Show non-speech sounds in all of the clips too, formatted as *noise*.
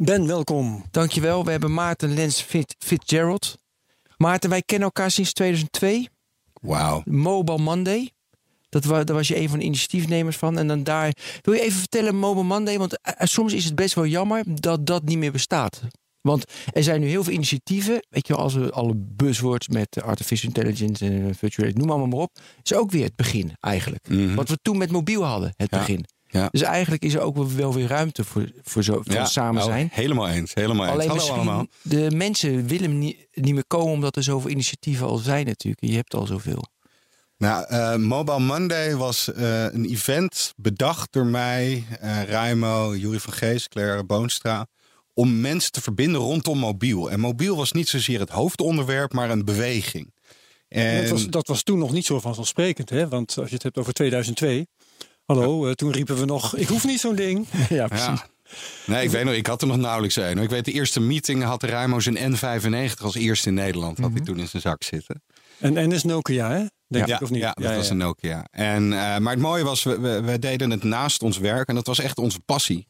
Ben, welkom. Dankjewel. We hebben Maarten Lens Fit, Fitzgerald. Maarten, wij kennen elkaar sinds 2002. Wauw. Mobile Monday. Dat was, daar was je een van de initiatiefnemers van. En dan daar. Wil je even vertellen, Mobile Monday? Want uh, soms is het best wel jammer dat dat niet meer bestaat. Want er zijn nu heel veel initiatieven. Weet je als we alle buzzwords met artificial intelligence en virtual, noem allemaal maar op. Is ook weer het begin eigenlijk. Mhm. Wat we toen met mobiel hadden, het Ja. begin. Ja. Dus eigenlijk is er ook wel- weer ruimte voor, voor, zo, voor samen nou, zijn. Helemaal eens. Helemaal eens. Alleen Hallo misschien, allemaal. de mensen willen niet, niet meer komen omdat er zoveel initiatieven al zijn natuurlijk. En je hebt al zoveel. Nou, eh, Mobile Monday was eh, een event bedacht door mij, eh Raimo, Jurie van Geest, Claire Boonstra. Om mensen te verbinden rondom mobiel. En mobiel was niet zozeer het hoofdonderwerp, maar een beweging. En Dat, was, dat was toen nog niet zo vanzelfsprekend, hè? Want als je het hebt over 2002. Hallo, eh, toen riepen we nog: ik hoef niet zo'n ding. *laughs* Ja, Ja. Nee, ik weet nog, ik had er nog nauwelijks een. Ik weet, de eerste meeting had Raimo zijn N95 als eerste in Nederland. Had hij toen in zijn zak zitten. En N is Nokia, hè? Denk ja, ik, of niet? Ja, dat was een Nokia. En, eh, maar het mooie was, we, we, we deden het naast ons werk en dat was echt onze passie.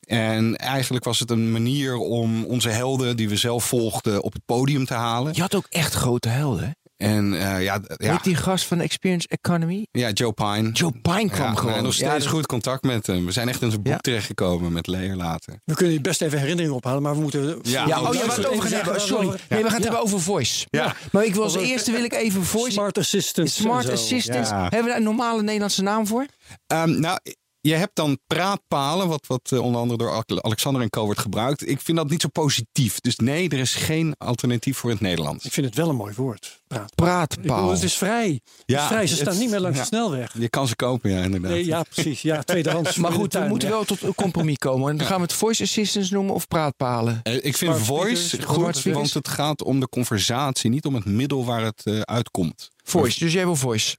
En eigenlijk was het een manier om onze helden die we zelf volgden op het podium te halen. Je had ook echt grote helden. hè? En eh, ja, ja, Weet die gast van Experience Economy? ja, Joe Pine. Joe Pine kwam ja, gewoon. nog steeds Ja, dat- goed contact met hem. We zijn echt in zijn boek Ja. terechtgekomen met Leer later. We kunnen je best even herinneringen ophalen, maar we moeten. Ja. Ja, oh ja, het over gaan hebben. Sorry. Nee, we gaan het Ja. hebben over voice. Ja. Maar ik wil als eerste wil ik even voice. Smart Assistant. Smart. Assistant. Ja. Hebben we daar een normale Nederlandse naam voor? Ehm, nou, je hebt dan praatpalen, wat, wat eh, onder andere door Ale- Alexander en Co. wordt gebruikt. Ik vind dat niet zo positief. Dus nee, er is geen alternatief voor het Nederlands. Ik vind het wel een mooi woord. Praat. Ik Praatpaal. bedoel, het is vrij. Het is Ja, vrij. Ze het- staan niet meer langs ja. de snelweg. Je kan ze kopen, ja, inderdaad. Nee, ja, precies. Ja, *laughs* tweedehands. Maar goed, we moeten ja. wel tot een compromis komen. En dan gaan we het voice assistants noemen of praatpalen. Eh, Ik vind voice goed, want het gaat om de conversatie, niet om het middel waar het eh, uitkomt. Voice, dus jij wil voice.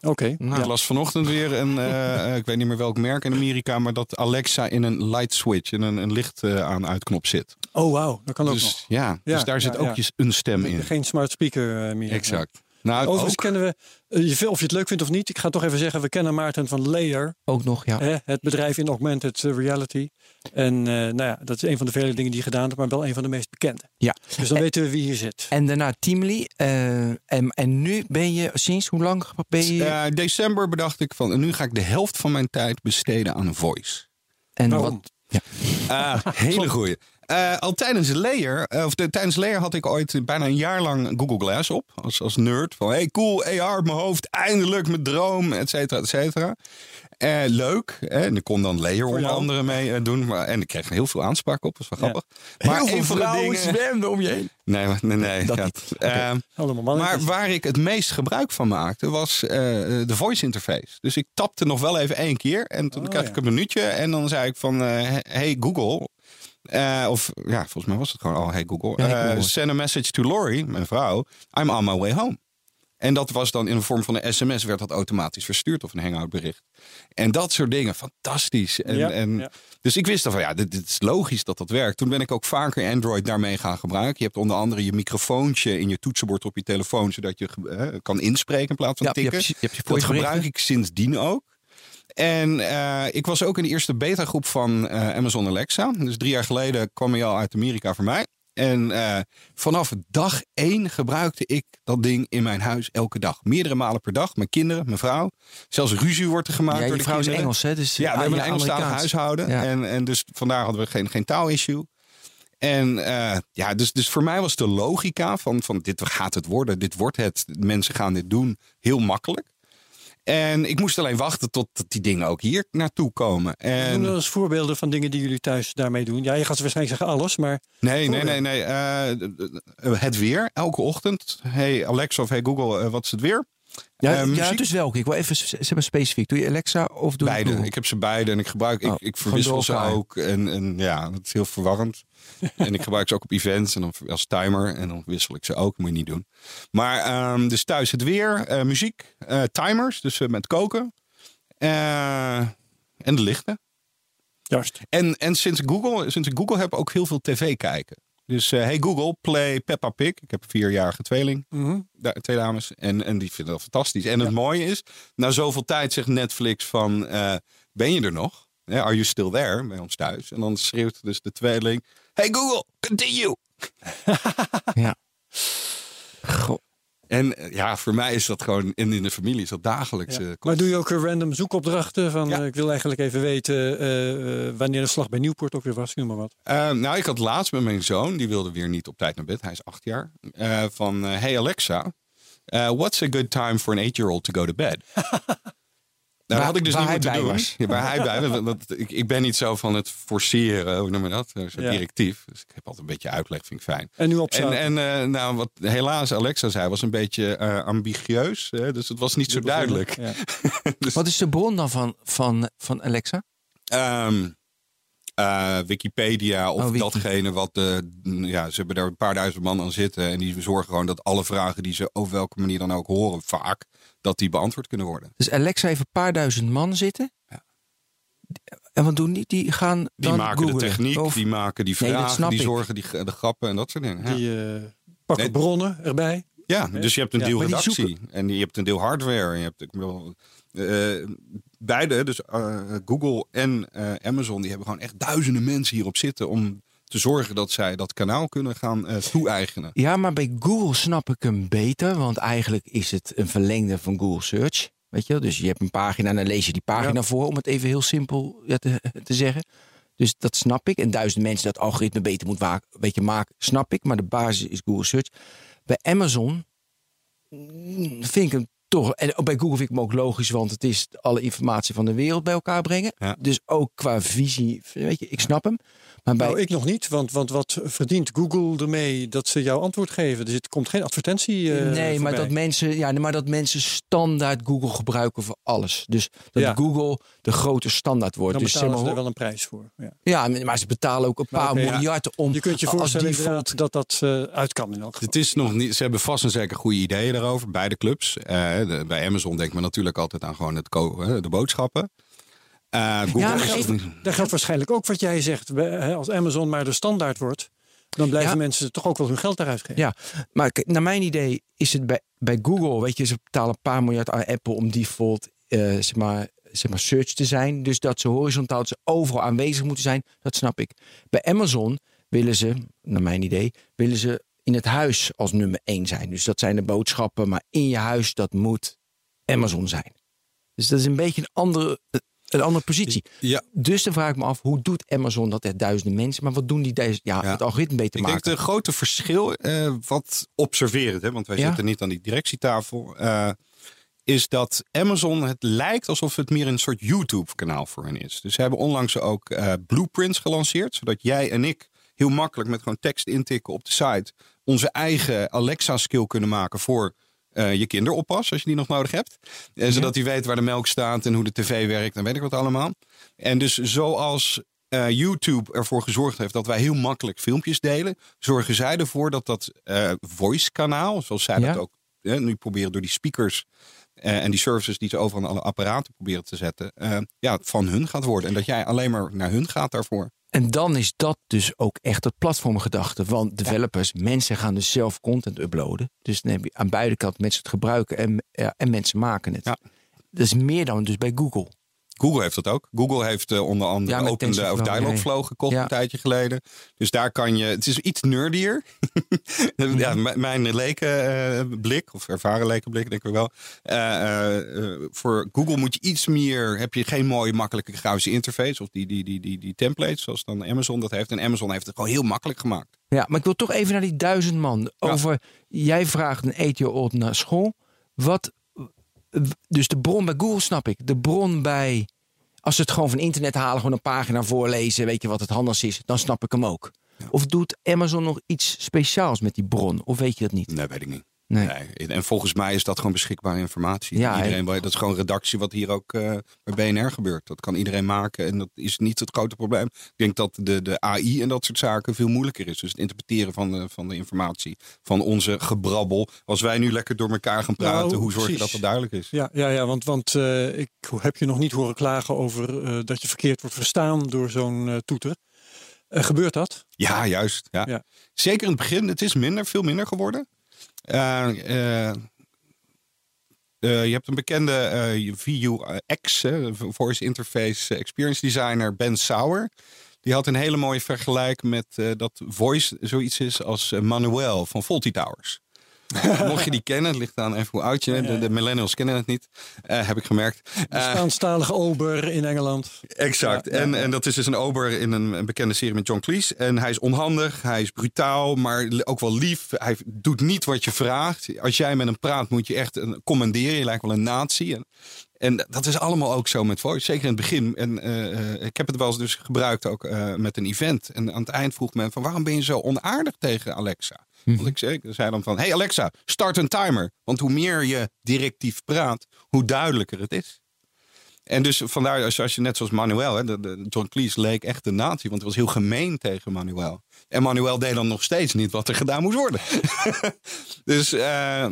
Oké. Nou, Ik las vanochtend weer een, *laughs* eh, ik weet niet meer welk merk in Amerika, maar dat Alexa in een light switch, in een, een licht eh, aan uitknop zit. Oh, wauw. Dat kan ook nog. Dus ja, Ja, dus daar zit ja, ook ja. een stem in. Geen smart speaker eh, meer. Exact. Nou, Overigens ook- kennen we, eh, of je het leuk vindt of niet, ik ga toch even zeggen, we kennen Maarten van Layer, ook nog, ja. hè, het bedrijf in augmented eh, reality. En eh, nou ja, dat is een van de vele dingen die je gedaan hebt, maar wel een van de meest bekende. ja. Dus dan weten we wie hier zit. En daarna Teamly. eh, en, en nu ben je sinds hoe lang ben je... Eh, december bedacht ik van, en nu ga ik de helft van mijn tijd besteden aan voice. en Waarom? wat? Ah, hele goeie. Eh, al tijdens Layer, eh, of de, tijdens Layer had ik ooit bijna een jaar lang Google Glass op. Als, als nerd. Van hey, cool, AR op mijn hoofd. Eindelijk mijn droom, et cetera, et cetera. Eh, leuk. Hè? En ik kon dan Layer onder andere mee eh, doen. Maar, en ik kreeg heel veel aanspraak op. Dat was wel Ja. grappig. Maar Heel veel vrouwen zwemden om je heen. Nee, maar- nee, nee. Dat ja, ehm, maar waar ik het meest gebruik van maakte was eh, de voice interface. Dus ik tapte nog wel even één keer en toen Oh, kreeg ja. ik een minuutje en dan zei ik van hey Google. of ja, volgens mij was het gewoon al hey Google. Ja, hey Google. send a message to Lori, mijn vrouw. I'm on my way home. En dat was dan in de vorm van een sms, werd dat automatisch verstuurd of een hangout bericht. En dat soort dingen, fantastisch. En, Ja, en, ja. Dus ik wist dan van ja, dit, dit is logisch dat dat werkt. Toen ben ik ook vaker Android daarmee gaan gebruiken. Je hebt onder andere je microfoontje in je toetsenbord op je telefoon, zodat je eh, kan inspreken in plaats van Ja, je tikken. hebt je- je hebt je dat gebruik ik sindsdien ook. En eh, ik was ook in de eerste beta-groep van eh, Amazon Alexa. Dus drie jaar geleden kwam hij al uit Amerika voor mij. En eh, vanaf dag één gebruikte ik dat ding in mijn huis elke dag. Meerdere malen per dag. Mijn kinderen, mijn vrouw. Zelfs ruzie wordt er gemaakt Ja, door de vrouw is kinderen. Engels, hè? Dus, Ja, we ah, hebben een Engelstalig huishouden. Ja. En, en dus vandaar hadden we geen, geen taalissue. En eh, ja, dus, dus voor mij was de logica van, van dit gaat het worden. Dit wordt het. Mensen gaan dit doen. Heel makkelijk. En ik moest alleen wachten tot die dingen ook hier naartoe komen. Noem En, dan eens voorbeelden van dingen die jullie thuis daarmee doen. Ja, je gaat waarschijnlijk zeggen alles, maar nee, nee, nee, nee. eh, het weer, elke ochtend. Hey Alexa of hey Google, eh, wat is het weer? Ja, Eh, ja, dus welke? Ik wil even zeg maar specifiek. Doe je Alexa of doe je Beide. Ik heb ze beide en ik gebruik, Oh, ik, ik gewoon verwissel ze ook. En, en ja, dat is heel verwarrend. *laughs* en ik gebruik ze ook op events en dan als timer. En dan wissel ik ze ook. Moet je niet doen. Maar ehm, dus thuis het weer, eh, muziek, eh, timers, dus met koken. Eh, en de lichten. Juist. En, en sinds, ik Google, sinds ik Google heb, ook heel veel tv kijken. Dus eh, hey Google, play Peppa Pig. Ik heb een vierjarige tweeling, Mhm. da- twee dames. En, en die vinden dat fantastisch. En het mooie is, na zoveel tijd zegt Netflix van... eh, ben je er nog? Are you still there? Bij ons thuis. En dan schreeuwt dus de tweeling... Hey Google, continue! Ja. En eh, ja, voor mij is dat gewoon... In, in de familie is dat dagelijks. Ja. eh, Maar doe je ook eh, random zoekopdrachten? Van, Ja. ik wil eigenlijk even weten wanneer de slag bij Nieuwpoort ook weer was. Noem maar wat. Nou, ik had laatst met mijn zoon, die wilde weer niet op tijd naar bed. Hij is acht jaar. van, hey Alexa, what's a good time for an eight-year-old to go to bed? *laughs* Nou, Waar- dat had ik dus waar niet hij moeten bij doen. was. *laughs* Ja, waar hij bij was. want- want ik, ik ben niet zo van het forceren, hoe noem je dat? Zo Ja. directief. Dus ik heb altijd een beetje uitleg, vind ik fijn. En nu op En, en eh, nou, wat helaas Alexa zei, was een beetje eh, ambigueus. Hè? Dus het was niet zo duidelijk. Ja. *laughs* Dus, Wat is de bron dan van, van, van Alexa? Ehm, eh, Wikipedia of Oh, Wiki. datgene wat de. Ja, ze hebben daar een paar duizend man aan zitten. En die zorgen gewoon dat alle vragen die ze op welke manier dan ook horen, vaak, dat die beantwoord kunnen worden. Dus Alexa heeft een paar duizend man zitten. Ja. En wat doen die? Die gaan Die dan maken googlen. de techniek, Of- die maken die vragen, die zorgen die, de grappen en dat soort dingen. Ja, Die eh, pakken Nee. bronnen erbij. ja dus je hebt een Ja, deel die redactie en je hebt een deel hardware. En je hebt ik bedoel, eh, beide, dus eh, Google en eh, Amazon, die hebben gewoon echt duizenden mensen hierop zitten om te zorgen dat zij dat kanaal kunnen gaan eh, toe-eigenen. Ja, maar bij Google snap ik hem beter. Want eigenlijk is het een verlengde van Google Search. Weet je? Dus je hebt een pagina en dan lees je die pagina Ja. voor. Om het even heel simpel ja, te, te zeggen. Dus dat snap ik. En duizend mensen dat algoritme beter moet wa- weet je, maken, snap ik. Maar de basis is Google Search. Bij Amazon mm, vind ik hem toch... En bij Google vind ik hem ook logisch. Want het is alle informatie van de wereld bij elkaar brengen. Ja. Dus ook qua visie, weet je, ik snap hem. Maar bij Nou, ik nog niet, want, want wat verdient Google ermee dat ze jouw antwoord geven? Dus er komt geen advertentie. eh, nee, maar dat, mensen, ja, maar dat mensen standaard Google gebruiken voor alles. Dus dat Ja. Google de grote standaard wordt. Dan dus betalen ze er wel een prijs voor. Ja. ja, maar ze betalen ook een paar ja. miljard om Je kunt je als voorstellen default. dat dat eh, uit kan in elk geval. Het is nog niet, ze hebben vast en zeker goede ideeën daarover, beide clubs. Eh, de- bij Amazon denkt men natuurlijk altijd aan gewoon het de boodschappen. Eh, Google Ja, maar even- Daar geldt waarschijnlijk ook wat jij zegt. Als Amazon maar de standaard wordt, dan blijven Ja. mensen toch ook wel hun geld daaruit geven. Ja, maar naar mijn idee is het bij, bij Google, weet je, ze betalen een paar miljard aan Apple om default, eh, zeg maar, zeg maar, search te zijn. Dus dat ze horizontaal, dat ze overal aanwezig moeten zijn, dat snap ik. Bij Amazon willen ze, naar mijn idee, willen ze in het huis als nummer één zijn. Dus dat zijn de boodschappen, maar in je huis, dat moet Amazon zijn. Dus dat is een beetje een andere, een andere positie. Ja, Dus dan vraag ik me af, hoe doet Amazon dat er duizenden mensen, maar wat doen die deze, ja, Ja. het algoritme beter ik denk maken? het grote verschil, eh, wat observerend, hè, want wij Ja. zitten niet aan die directietafel, eh, is dat Amazon, het lijkt alsof het meer een soort YouTube-kanaal voor hen is. Dus ze hebben onlangs ook eh, blueprints gelanceerd, zodat jij en ik heel makkelijk met gewoon tekst intikken op de site onze eigen Alexa-skill kunnen maken voor eh, je kinderoppas, als je die nog nodig hebt. En zodat hij weet waar de melk staat en hoe de tv werkt en weet ik wat allemaal. En dus zoals eh, YouTube ervoor gezorgd heeft dat wij heel makkelijk filmpjes delen, zorgen zij ervoor dat dat eh, voice-kanaal, zoals zij Ja. dat ook eh, nu proberen door die speakers eh, en die services die ze overal aan alle apparaten proberen te zetten, eh, ja, van hun gaat worden. En dat jij alleen maar naar hun gaat daarvoor. En dan is dat dus ook echt het platformgedachte. Want developers, mensen gaan dus zelf content uploaden. Dus dan heb je aan beide kanten mensen het gebruiken en, ja, en mensen maken het. Ja. Dat is meer dan dus bij Google. Google heeft dat ook. Google heeft eh, onder andere Ja, Open of TensorFlow, Dialogflow gekocht Ja. een tijdje geleden. Dus daar kan je. Het is iets nerdier. *laughs* ja, m- mijn lekenblik, of ervaren lekenblik, denk ik wel. Eh, eh, eh, voor Google moet je iets meer. Heb je geen mooie, makkelijke grafische interface. Of die, die, die, die, die templates, zoals dan Amazon dat heeft. En Amazon heeft het gewoon heel makkelijk gemaakt. Ja, maar ik wil toch even naar die duizend man. Over, jij vraagt een eight-year-old naar school. Wat, dus de bron bij Google snap ik. De bron bij, als ze het gewoon van internet halen, gewoon een pagina voorlezen, weet je wat het handigst is, dan snap ik hem ook. Of doet Amazon nog iets speciaals met die bron? Of weet je dat niet? Nee, weet ik niet. Nee. Nee, en volgens mij is dat gewoon beschikbare informatie. Ja, iedereen, dat is gewoon redactie wat hier ook eh, bij BNR gebeurt. Dat kan iedereen maken en dat is niet het grote probleem. Ik denk dat de, de AI en dat soort zaken veel moeilijker is. Dus het interpreteren van de, van de informatie, van onze gebrabbel. Als wij nu lekker door elkaar gaan praten, Nou, hoe zorg je dat dat duidelijk is? Ja, ja, ja want, want eh, ik heb je nog niet horen klagen over eh, dat je verkeerd wordt verstaan door zo'n toeter. Gebeurt dat? Ja, juist. Ja. Ja. Zeker in het begin. Het is minder, veel minder geworden. Eh, eh, eh, je hebt een bekende eh VUX, Voice Interface Experience Designer, Ben Sauer. Die had een hele mooie vergelijk met dat voice zoiets is als Manuel van Faulty Towers. *laughs* Mocht je die kennen, het ligt aan even hoe oud je bent. De, de millennials kennen het niet, eh, heb ik gemerkt. Eh, Spaanstalige ober in Engeland. Exact. En, en dat is dus een ober in een, een bekende serie met John Cleese. En hij is onhandig, hij is brutaal, maar ook wel lief. Hij doet niet wat je vraagt. Als jij met hem praat, moet je echt een, commanderen. Je lijkt wel een nazi. En, en dat is allemaal ook zo met voice. Zeker in het begin. En eh, ik heb het wel eens dus gebruikt ook met een event. En aan het eind vroeg men van waarom ben je zo onaardig tegen Alexa? Want ik zei, zei dan van, hey Alexa, start een timer. Want hoe meer je directief praat, hoe duidelijker het is. En dus vandaar, als je, net zoals Manuel, hè, John Cleese leek echt een nazi, want hij was heel gemeen tegen Manuel. En Manuel deed dan nog steeds niet wat er gedaan moest worden. *laughs* dus eh,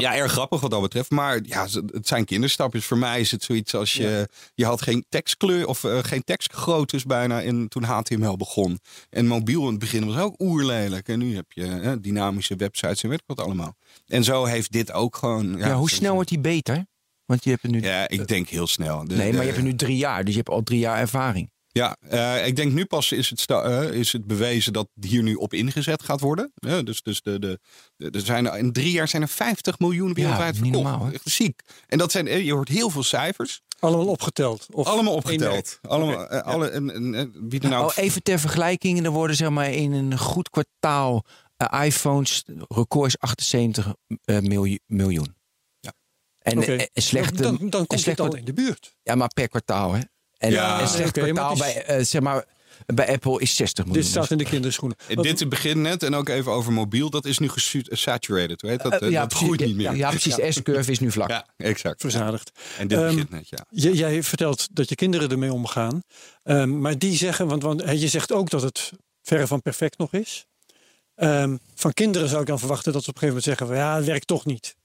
ja, erg grappig wat dat betreft. Maar ja, het zijn kinderstapjes. Voor mij is het zoiets als je, je had geen tekstkleur of eh, geen tekstgroottes bijna in, toen HTML begon. En mobiel in het begin was ook oerlelijk. En nu heb je eh, dynamische websites en weet ik wat allemaal. En zo heeft dit ook gewoon. Ja, hoe snel wordt die beter? Want je hebt het nu. Ja, ik denk heel snel. De- nee, maar je hebt nu drie jaar, dus je hebt al drie jaar ervaring. Ja, eh, ik denk nu pas is het, eh, is het bewezen dat hier nu op ingezet gaat worden. Ja, dus dus de, de, de, er zijn, in drie jaar zijn er 50 miljoen wereldwijd niet verkocht. normaal? Echt ziek. En dat zijn, eh, je hoort heel veel cijfers. Allemaal opgeteld. Of allemaal opgeteld. Allemaal, eh, ja. alle, en, en, en wie er nou... Oh, even ter vergelijking, er worden zeg maar in een goed kwartaal eh, iPhones, record is 78 eh, miljoen. miljoen. Ja. En eh, een slechte, dan, dan, komt slecht het al in de buurt. Ja, maar per kwartaal, hè? En Ja, een slecht maar kwartaal is- bij, eh, zeg maar, bij Apple is 60 miljoen. Dit staat in de kinderschoenen. Eh, Want- dit begint net en ook even over mobiel. Dat is nu gesaturated. Weet dat, Eh, dat precies, groeit niet meer. Ja, ja, precies. De S-curve is nu vlak. Ja, exact. verzadigd. En dit Ehm, begint net, ja. J- jij vertelt dat je kinderen ermee omgaan. Ehm, maar die zeggen, want, want je zegt ook dat het verre van perfect nog is. Ehm, van kinderen zou ik dan verwachten dat ze op een gegeven moment zeggen: van, ja, het werkt toch niet.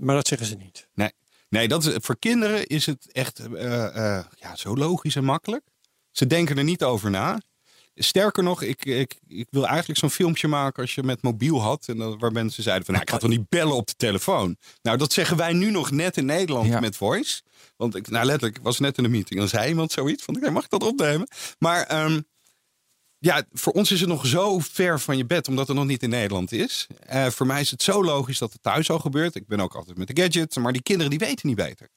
Maar dat zeggen ze niet. Nee, nee dat is, voor kinderen is het echt eh, eh, ja, zo logisch en makkelijk. Ze denken er niet over na. Sterker nog, ik, ik, ik wil eigenlijk zo'n filmpje maken als je met mobiel had. En dat, waar mensen zeiden van, nou, ik ga toch niet bellen op de telefoon. Nou, dat zeggen wij nu nog net in Nederland Ja. met voice. Want ik, nou letterlijk, ik was net in een meeting. En dan zei iemand zoiets van, "Oké, mag ik dat opnemen? Maar ehm, ja, voor ons is het nog zo ver van je bed, omdat het nog niet in Nederland is. Eh, voor mij is het zo logisch dat het thuis al gebeurt. Ik ben ook altijd met de gadgets, maar die kinderen die weten niet beter.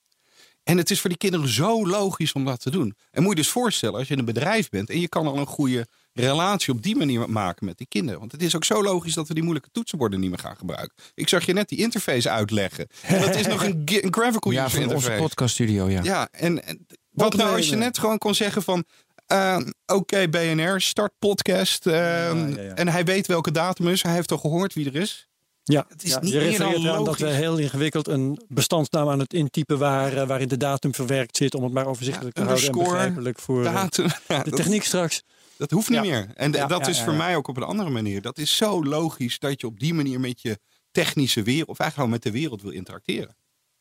En het is voor die kinderen zo logisch om dat te doen. En moet je dus voorstellen, als je in een bedrijf bent en je kan al een goede relatie op die manier maken met die kinderen. Want het is ook zo logisch dat we die moeilijke toetsenborden niet meer gaan gebruiken. Ik zag je net die interface uitleggen. En dat is nog een, *laughs* gi- een graphical Ja, user van onze interface. podcaststudio, ja. Ja, en, en wat nou als je net gewoon kon zeggen van... eh, Oké, BNR, start podcast. eh, ja, ja. En hij weet welke datum is. Hij heeft al gehoord wie er is. Ja, Het is ja, niet je refereert dat we logisch. heel ingewikkeld een bestandsnaam aan het intypen waren. waarin de datum verwerkt zit. om het maar overzichtelijk te houden en begrijpelijk voor eh, Datum. *laughs* Ja, de dat, techniek straks. dat hoeft niet Ja. meer. En Ja, dat ja, is ja, voor ja. mij ook op een andere manier. Dat is zo logisch dat je op die manier met je technische wereld... of eigenlijk gewoon met de wereld wil interacteren. Er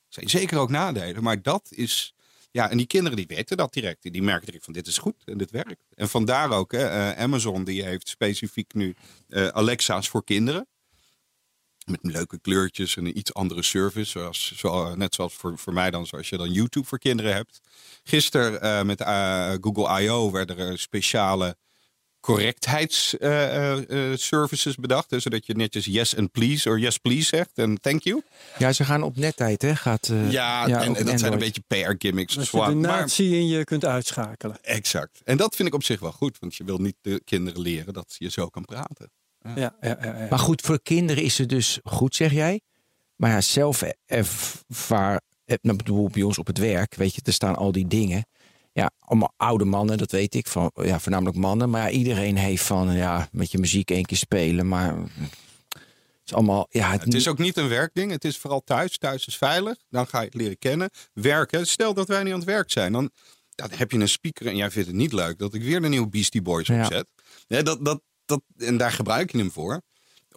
zijn zeker ook nadelen, maar dat is... Ja, en die kinderen die weten dat direct. Die merken direct van dit is goed en dit werkt. En vandaar ook, hè, eh, Amazon die heeft specifiek nu eh, Alexa's voor kinderen. Met leuke kleurtjes en een iets andere service. Zoals, zo, net zoals voor, voor mij dan, zoals je dan YouTube voor kinderen hebt. Gisteren eh, met Google I.O. werden er speciale correctheidsservices bedacht. Hè, zodat je netjes yes and please of yes please zegt en thank you. Ja, ze gaan op nettijd, hè? Gaat, eh, Ja, ja, en, dat zijn een beetje PR-gimmicks. Dat je de Maar, natie in je kunt uitschakelen. exact. En dat vind ik op zich wel goed. Want je wil niet de kinderen leren dat je zo kan praten. Ja, ja, ja, ja. Maar goed, voor kinderen is het dus goed, zeg jij. Maar ja, zelf ervaar, eh, nou, bedoel, bij ons op het werk, weet je, er staan al die dingen. Ja, allemaal oude mannen, dat weet ik, van, ja, voornamelijk mannen. Maar ja, iedereen heeft van, ja, met je muziek één keer spelen. Maar is allemaal, ja, Het is ook niet een werkding. Het is vooral thuis. Thuis is veilig. Dan ga je het leren kennen. Werken. Stel dat wij niet aan het werk zijn. Dan, dan heb je een speaker en jij vindt het niet leuk dat ik weer de nieuwe Beastie Boys Ja. opzet. Ja, dat, dat, dat, en daar gebruik je hem voor.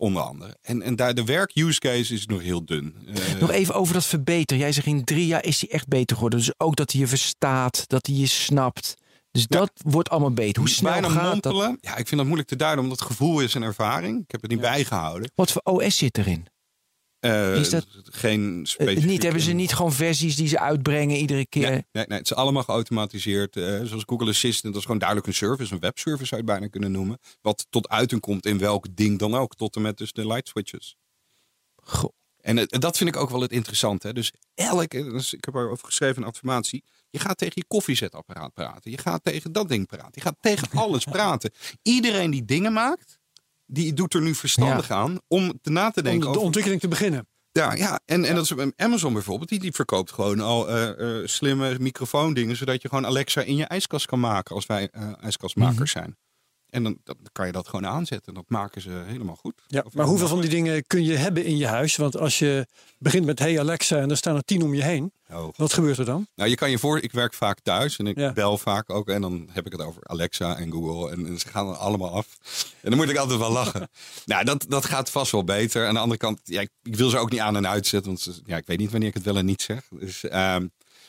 Onder andere. En, en daar de werk-use case is nog heel dun. Eh, Nog even over dat verbeteren. Jij zegt in drie jaar is hij echt beter geworden. Dus ook dat hij je verstaat, dat hij je snapt. Dus Ja. dat wordt allemaal beter. Hoe snel bijna gaat dat? mompelen. Ja, ik vind dat moeilijk te duiden, omdat het gevoel is een ervaring. Ik heb het niet bijgehouden. Wat voor OS zit erin? Eh, Is dat- geen Eh, specifieke... niet, hebben ze niet gewoon versies die ze uitbrengen iedere keer? Nee, nee, nee, het is allemaal geautomatiseerd. eh, zoals Google Assistant, dat is gewoon duidelijk een service, een webservice zou je het bijna kunnen noemen. Wat tot uiting komt in welk ding dan ook, tot en met dus de light switches. Goh. En dat vind ik ook wel het interessante. Dus elk, eh, dus ik heb erover geschreven een informatie. Je gaat tegen je koffiezetapparaat praten. Je gaat tegen dat ding praten. Je gaat tegen alles praten. Iedereen die dingen maakt, die doet er nu verstandig aan om te na te Om denken de over ontwikkeling te beginnen. ja, ja. En, en dat is bij Amazon bijvoorbeeld. Die, die verkoopt gewoon al eh, eh, slimme microfoondingen. Zodat je gewoon Alexa in je ijskast kan maken. Als wij eh, ijskastmakers zijn. En dan, dan kan je dat gewoon aanzetten. Dat maken ze helemaal goed. Ja, maar hoeveel van die dingen kun je hebben in je huis? Want als je begint met Hey Alexa en er staan er tien om je heen. Oh. Wat gebeurt er dan? Nou, je kan je voor. Ik werk vaak thuis en ik Ja. bel vaak ook. En dan heb ik het over Alexa en Google. En, en ze gaan er allemaal af. En dan moet ik altijd wel lachen. *laughs* nou, dat, dat gaat vast wel beter. Aan de andere kant, ja, ik, ik wil ze ook niet aan en uitzetten. Want ze- ja, ik weet niet wanneer ik het wel en niet zeg. Dus, ehm,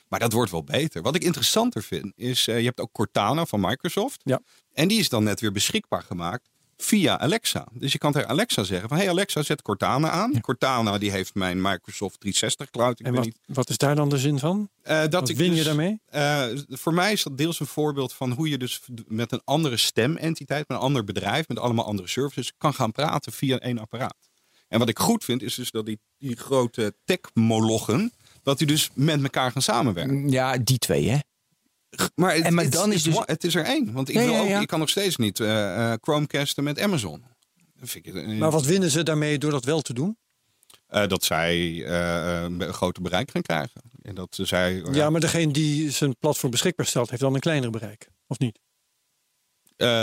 maar dat wordt wel beter. Wat ik interessanter vind, is eh, je hebt ook Cortana van Microsoft. Ja. En die is dan net weer beschikbaar gemaakt via Alexa. Dus je kan tegen Alexa zeggen van... Hey Alexa, zet Cortana aan. Cortana die heeft mijn Microsoft 360 Cloud. Ik En weet wat, niet wat is daar dan de zin van? eh, dat Wat ik win je dus, daarmee? eh, voor mij is dat deels een voorbeeld van hoe je dus met een andere stementiteit, met een ander bedrijf, met allemaal andere services, kan gaan praten via één apparaat. En wat ik goed vind, is dus dat die, die grote tech-molochen, dat die dus met elkaar gaan samenwerken. Ja, die twee, hè? Maar, het, En maar dan is dus- Het is er één. Want ik, wil ook, kan nog steeds niet eh, eh, Chromecasten met Amazon. Vind ik, eh, Maar wat winnen ze daarmee door dat wel te doen? dat zij een groter bereik gaan krijgen. En dat zij, Ja, maar degene die zijn platform beschikbaar stelt, heeft dan een kleiner bereik. Of niet?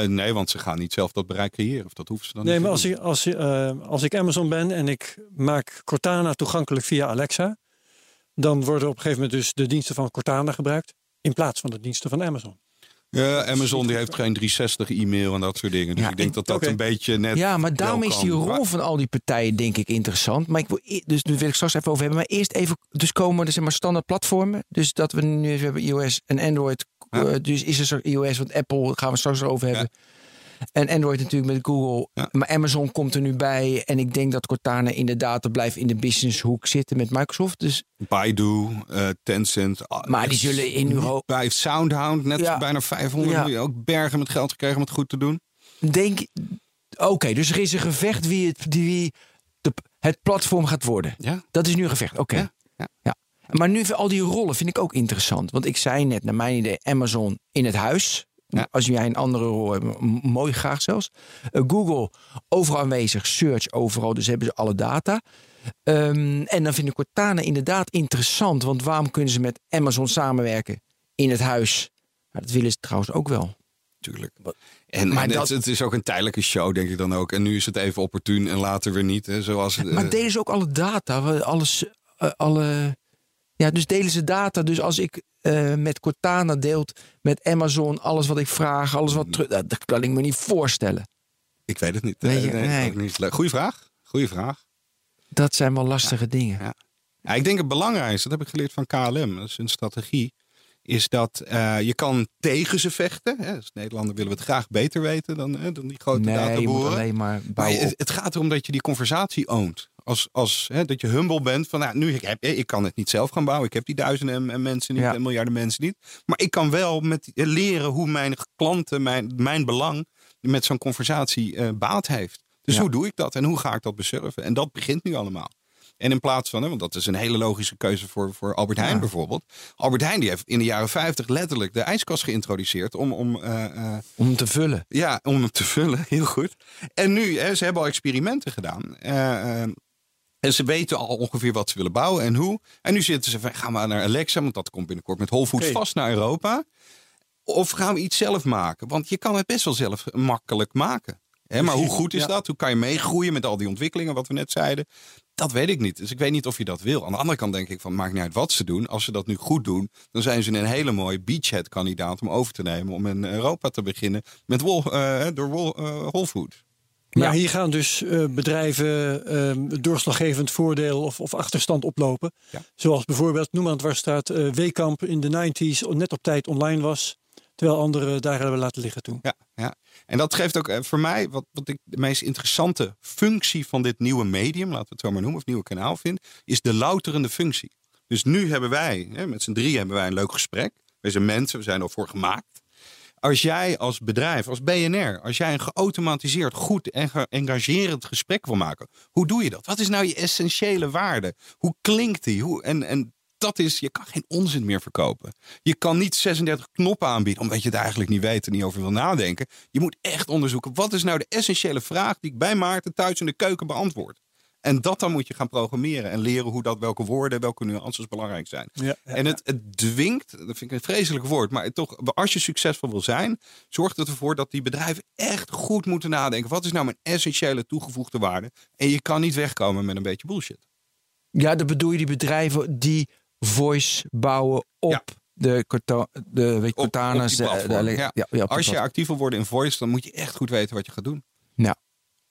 nee, want ze gaan niet zelf dat bereik creëren. Of dat hoeven ze dan Nee, niet maar te als ik, als, als ik Amazon ben en ik maak Cortana toegankelijk via Alexa, dan worden op een gegeven moment dus de diensten van Cortana gebruikt in plaats van de diensten van Amazon. Ja, Amazon die heeft geen 360 e-mail en dat soort dingen. Dus Ja, ik denk dat dat een beetje net. Ja, maar daarom is die rol van al die partijen denk ik interessant. Maar ik wil, e- dus daar wil ik straks even over hebben. Maar eerst even, dus komen er zeg maar standaard platformen. Dus dat we nu even hebben iOS en Android. Ja. Eh, dus is er zo iOS, want Apple gaan we straks over hebben. En Android natuurlijk met Google. Ja. Maar Amazon komt er nu bij. En ik denk dat Cortana inderdaad blijft in de businesshoek zitten met Microsoft. Dus Baidu, eh, Tencent. ah, Maar die zullen in Euro- Bij Soundhound net Ja. bijna 500 Ja. miljoen. Ook bergen met geld gekregen om het goed te doen. denk Oké, dus er is een gevecht wie het, wie de, het platform gaat worden. Ja. Dat is nu een gevecht. Oké. Ja, ja. Ja. Maar nu al die rollen vind ik ook interessant. Want ik zei net, naar mijn idee, Amazon in het huis. Ja. Als jij een andere rol hebt, mooi graag zelfs. Eh, Google, overal aanwezig. Search, overal. Dus hebben ze alle data. Ehm, en dan vind ik Cortana inderdaad interessant. Want waarom kunnen ze met Amazon samenwerken in het huis? Nou, dat willen ze trouwens ook wel. Tuurlijk. En, Maar en dat- het, is ook een tijdelijke show, denk ik dan ook. En nu is het even opportun en later weer niet. Hè, zoals, eh, Maar delen ze ook alle data? Alles, eh, alle, ja, dus delen ze data. Dus als ik eh, met Cortana deelt, met Amazon, alles wat ik vraag, alles wat terug. Dat, dat kan ik me niet voorstellen. ik weet het niet. Weet je, nee, nee. niet. Goeie vraag. Goeie vraag. Dat zijn wel lastige dingen. ja. Ja, ik denk het belangrijkste, dat heb ik geleerd van KLM, dat is een strategie, is dat eh, je kan tegen ze vechten. Hè. Als Nederlander willen we het graag beter weten dan, hè, dan die grote nee, databoeren. alleen maar Maar het gaat erom dat je die conversatie oont. Als, als, hè, dat je humble bent van nou, nu ik, heb, ik kan het niet zelf gaan bouwen. Ik heb die duizenden en- en mensen niet Ja. en miljarden mensen niet. Maar ik kan wel met, leren hoe mijn klanten mijn, mijn belang met zo'n conversatie eh, baat heeft. Dus Ja. hoe doe ik dat en hoe ga ik dat besurfen? En dat begint nu allemaal. En in plaats van, hè, want dat is een hele logische keuze voor, voor Albert Heijn Ja. bijvoorbeeld. Albert Heijn die heeft in de jaren 50 letterlijk de ijskast geïntroduceerd om, om eh, eh, om te vullen. ja, om hem te vullen, *laughs* heel goed. En nu, hè, ze hebben al experimenten gedaan. Eh, eh, en ze weten al ongeveer wat ze willen bouwen en hoe. En nu zitten ze van, gaan we naar Alexa, want dat komt binnenkort met Whole Foods vast naar Europa. Of gaan we iets zelf maken? Want je kan het best wel zelf makkelijk maken. Hè, maar hoe goed is Ja. dat? Hoe kan je meegroeien met al die ontwikkelingen, wat we net zeiden? Dat weet ik niet. Dus ik weet niet of je dat wil. Aan de andere kant denk ik van, maakt niet uit wat ze doen. Als ze dat nu goed doen, dan zijn ze een hele mooie beachhead-kandidaat om over te nemen. Om in Europa te beginnen met Wol, eh, door Wol, eh, Whole Foods. Maar Ja. hier gaan dus eh, bedrijven ehm, doorslaggevend voordeel of, of achterstand oplopen. Ja. Zoals bijvoorbeeld, noem maar het waar staat, eh Weekamp in de 90s net op tijd online was. Terwijl anderen daar hebben laten liggen toen. Ja, ja. En dat geeft ook eh, voor mij wat, wat ik de meest interessante functie van dit nieuwe medium, laten we het zo maar noemen, of nieuwe kanaal vind, is de louterende functie. Dus nu hebben wij, hè, met z'n drie hebben wij een leuk gesprek. We zijn mensen, we zijn ervoor gemaakt. Als jij als bedrijf, als BNR, als jij een geautomatiseerd, goed en geëngagerend gesprek wil maken, hoe doe je dat? Wat is nou je essentiële waarde? Hoe klinkt die? Hoe, en, en dat is, je kan geen onzin meer verkopen. Je kan niet 36 knoppen aanbieden, omdat je het eigenlijk niet weet en niet over wil nadenken. Je moet echt onderzoeken, wat is nou de essentiële vraag die ik bij Maarten thuis in de keuken beantwoord? En dat dan moet je gaan programmeren en leren hoe dat, welke woorden, welke nuances belangrijk zijn. Ja, ja, en het, het dwingt, dat vind ik een vreselijk woord, maar toch, als je succesvol wil zijn, zorgt het ervoor dat die bedrijven echt goed moeten nadenken. Wat is nou mijn essentiële toegevoegde waarde? En je kan niet wegkomen met een beetje bullshit. Ja, dan bedoel je die bedrijven die voice bouwen op Ja. de, Corta- de weet Cortana's. de- ja. ja, ja, Als je actief wil worden in voice, dan moet je echt goed weten wat je gaat doen. Ja.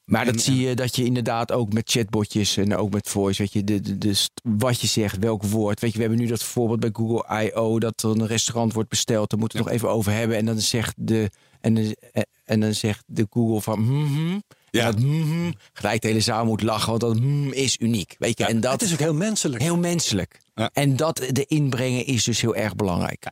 Maar dat zie je dat je inderdaad ook met chatbotjes en ook met voice, weet je, de, de, de, st- wat je zegt, welk woord. Weet je, we hebben nu dat voorbeeld bij Google I.O. dat er een restaurant wordt besteld, daar moeten we het nog even over hebben. En dan zegt de, en, dan- en dan zegt de Google van, mhm. Ja. Dat mhm, gelijk de hele zaal moet lachen, want dat is uniek. Weet je, en dat Het is ook heel menselijk. heel menselijk. Ja. En dat de inbrengen is dus heel erg belangrijk.